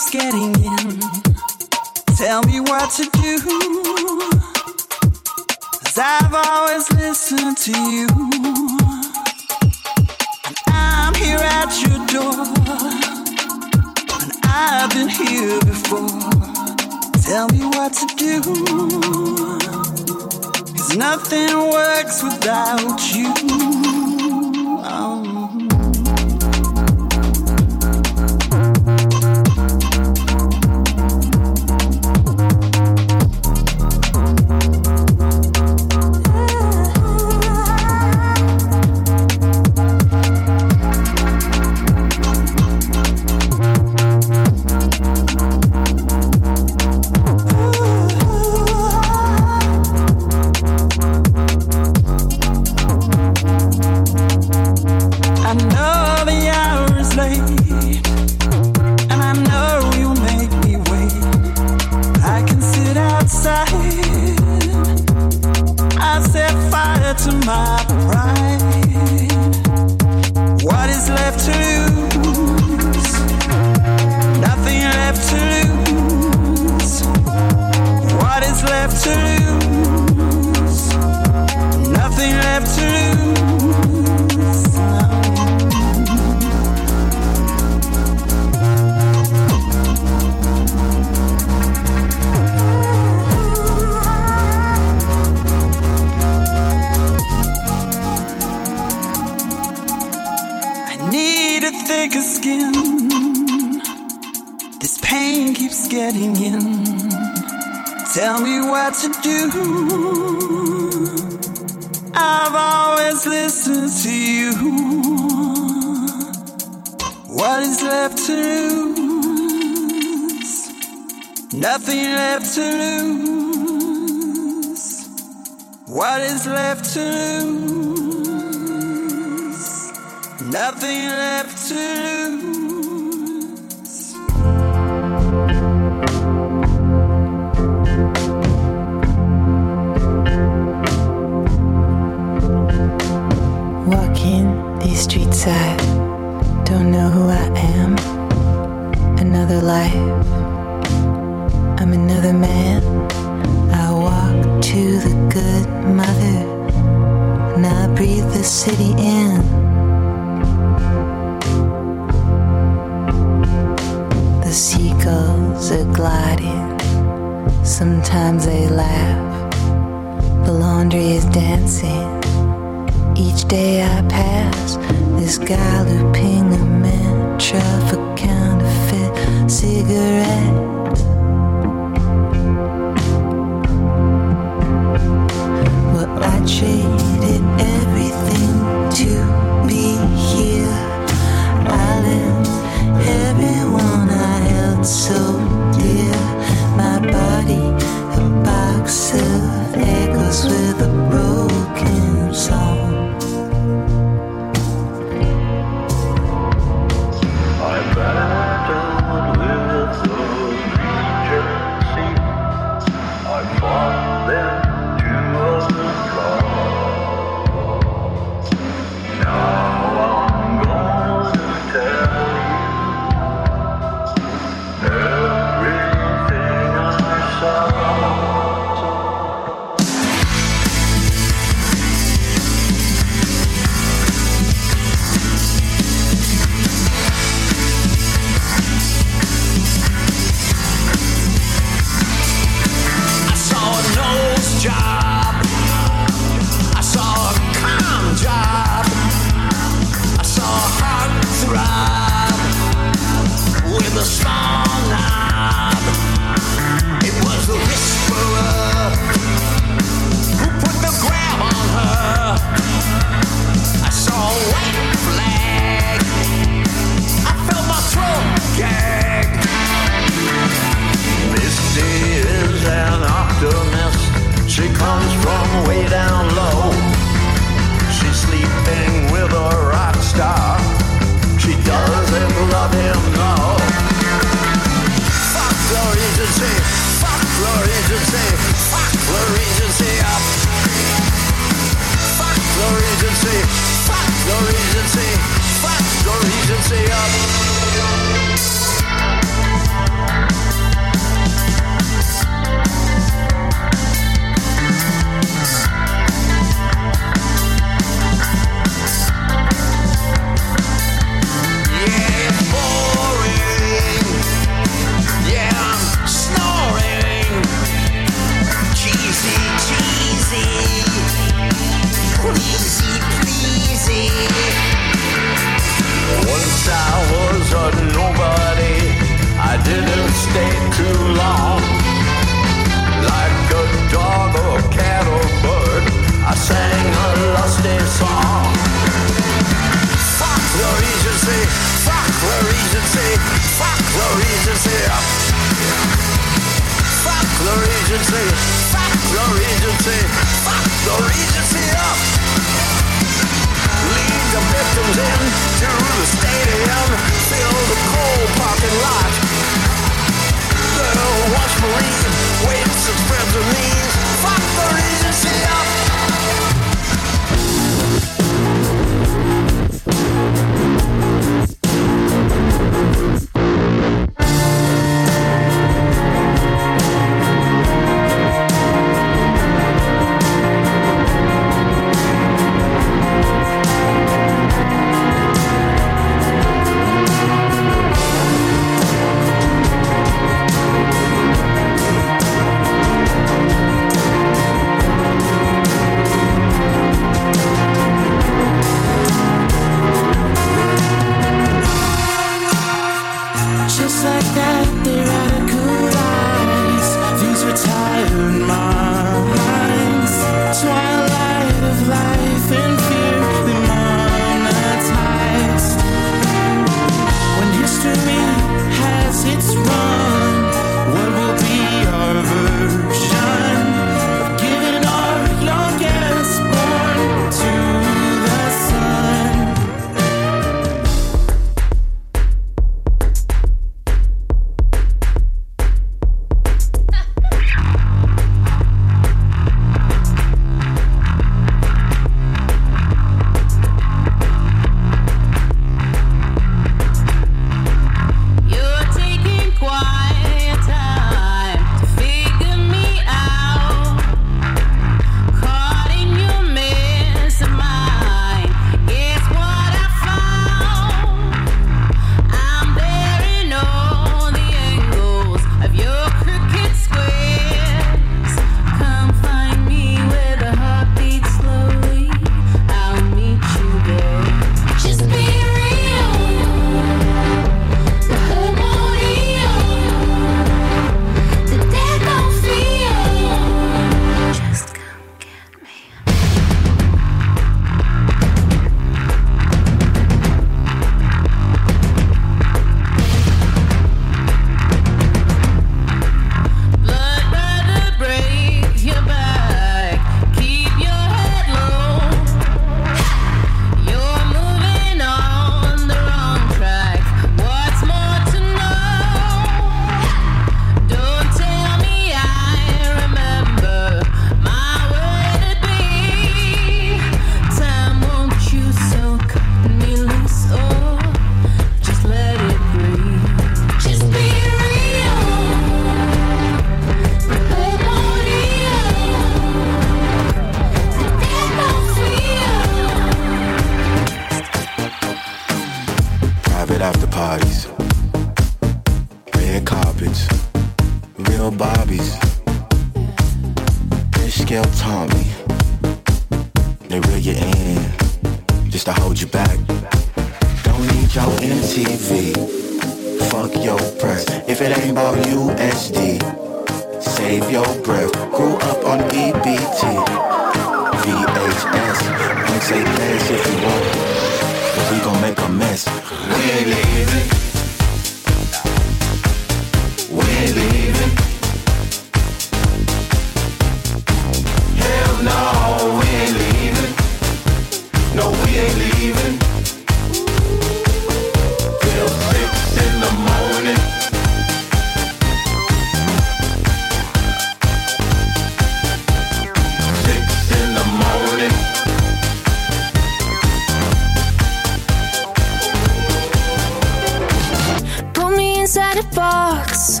box.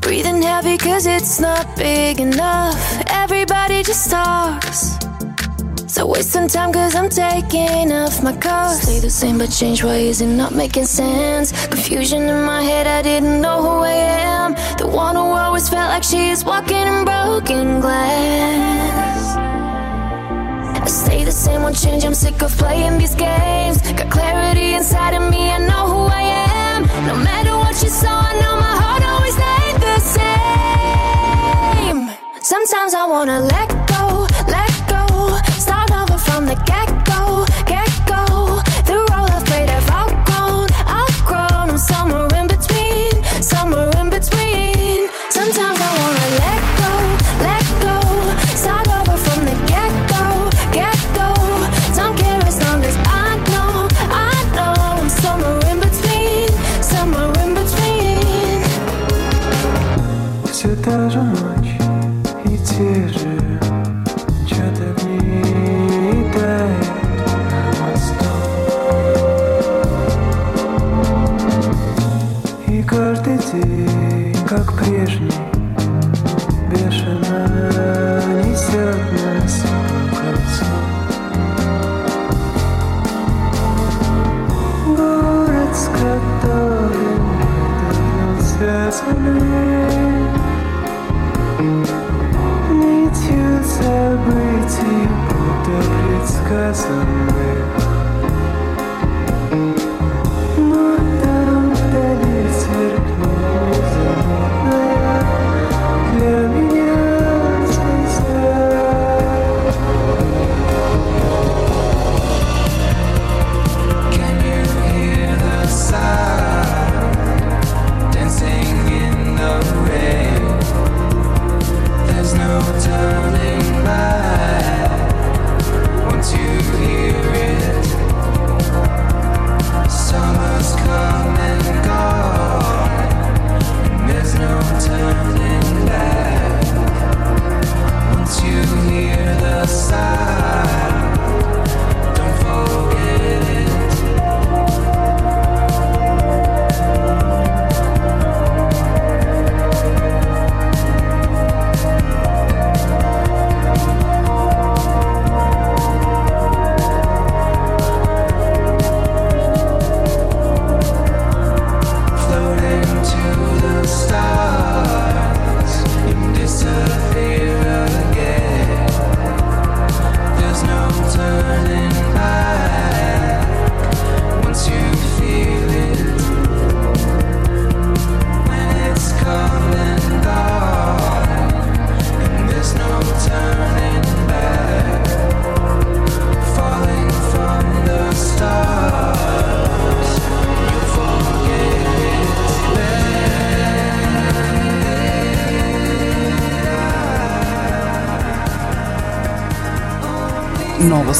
Breathing heavy cause it's not big enough. Everybody just talks. So wasting time cause I'm taking off my coat. Stay the same but change, why is it not making sense? Confusion in my head, I didn't know who I am. The one who always felt like she is walking in broken glass. I stay the same, won't change, I'm sick of playing these games. Got clarity inside of me, I know who I am. No matter what you saw. I know my heart always stayed the same. Sometimes I wanna let go.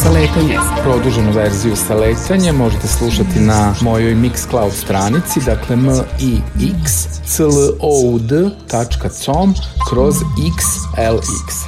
saletanje. Produženu verziju saletanje možete slušati na mojoj Mixcloud stranici, dakle m i x c l o u d.com kroz xlx.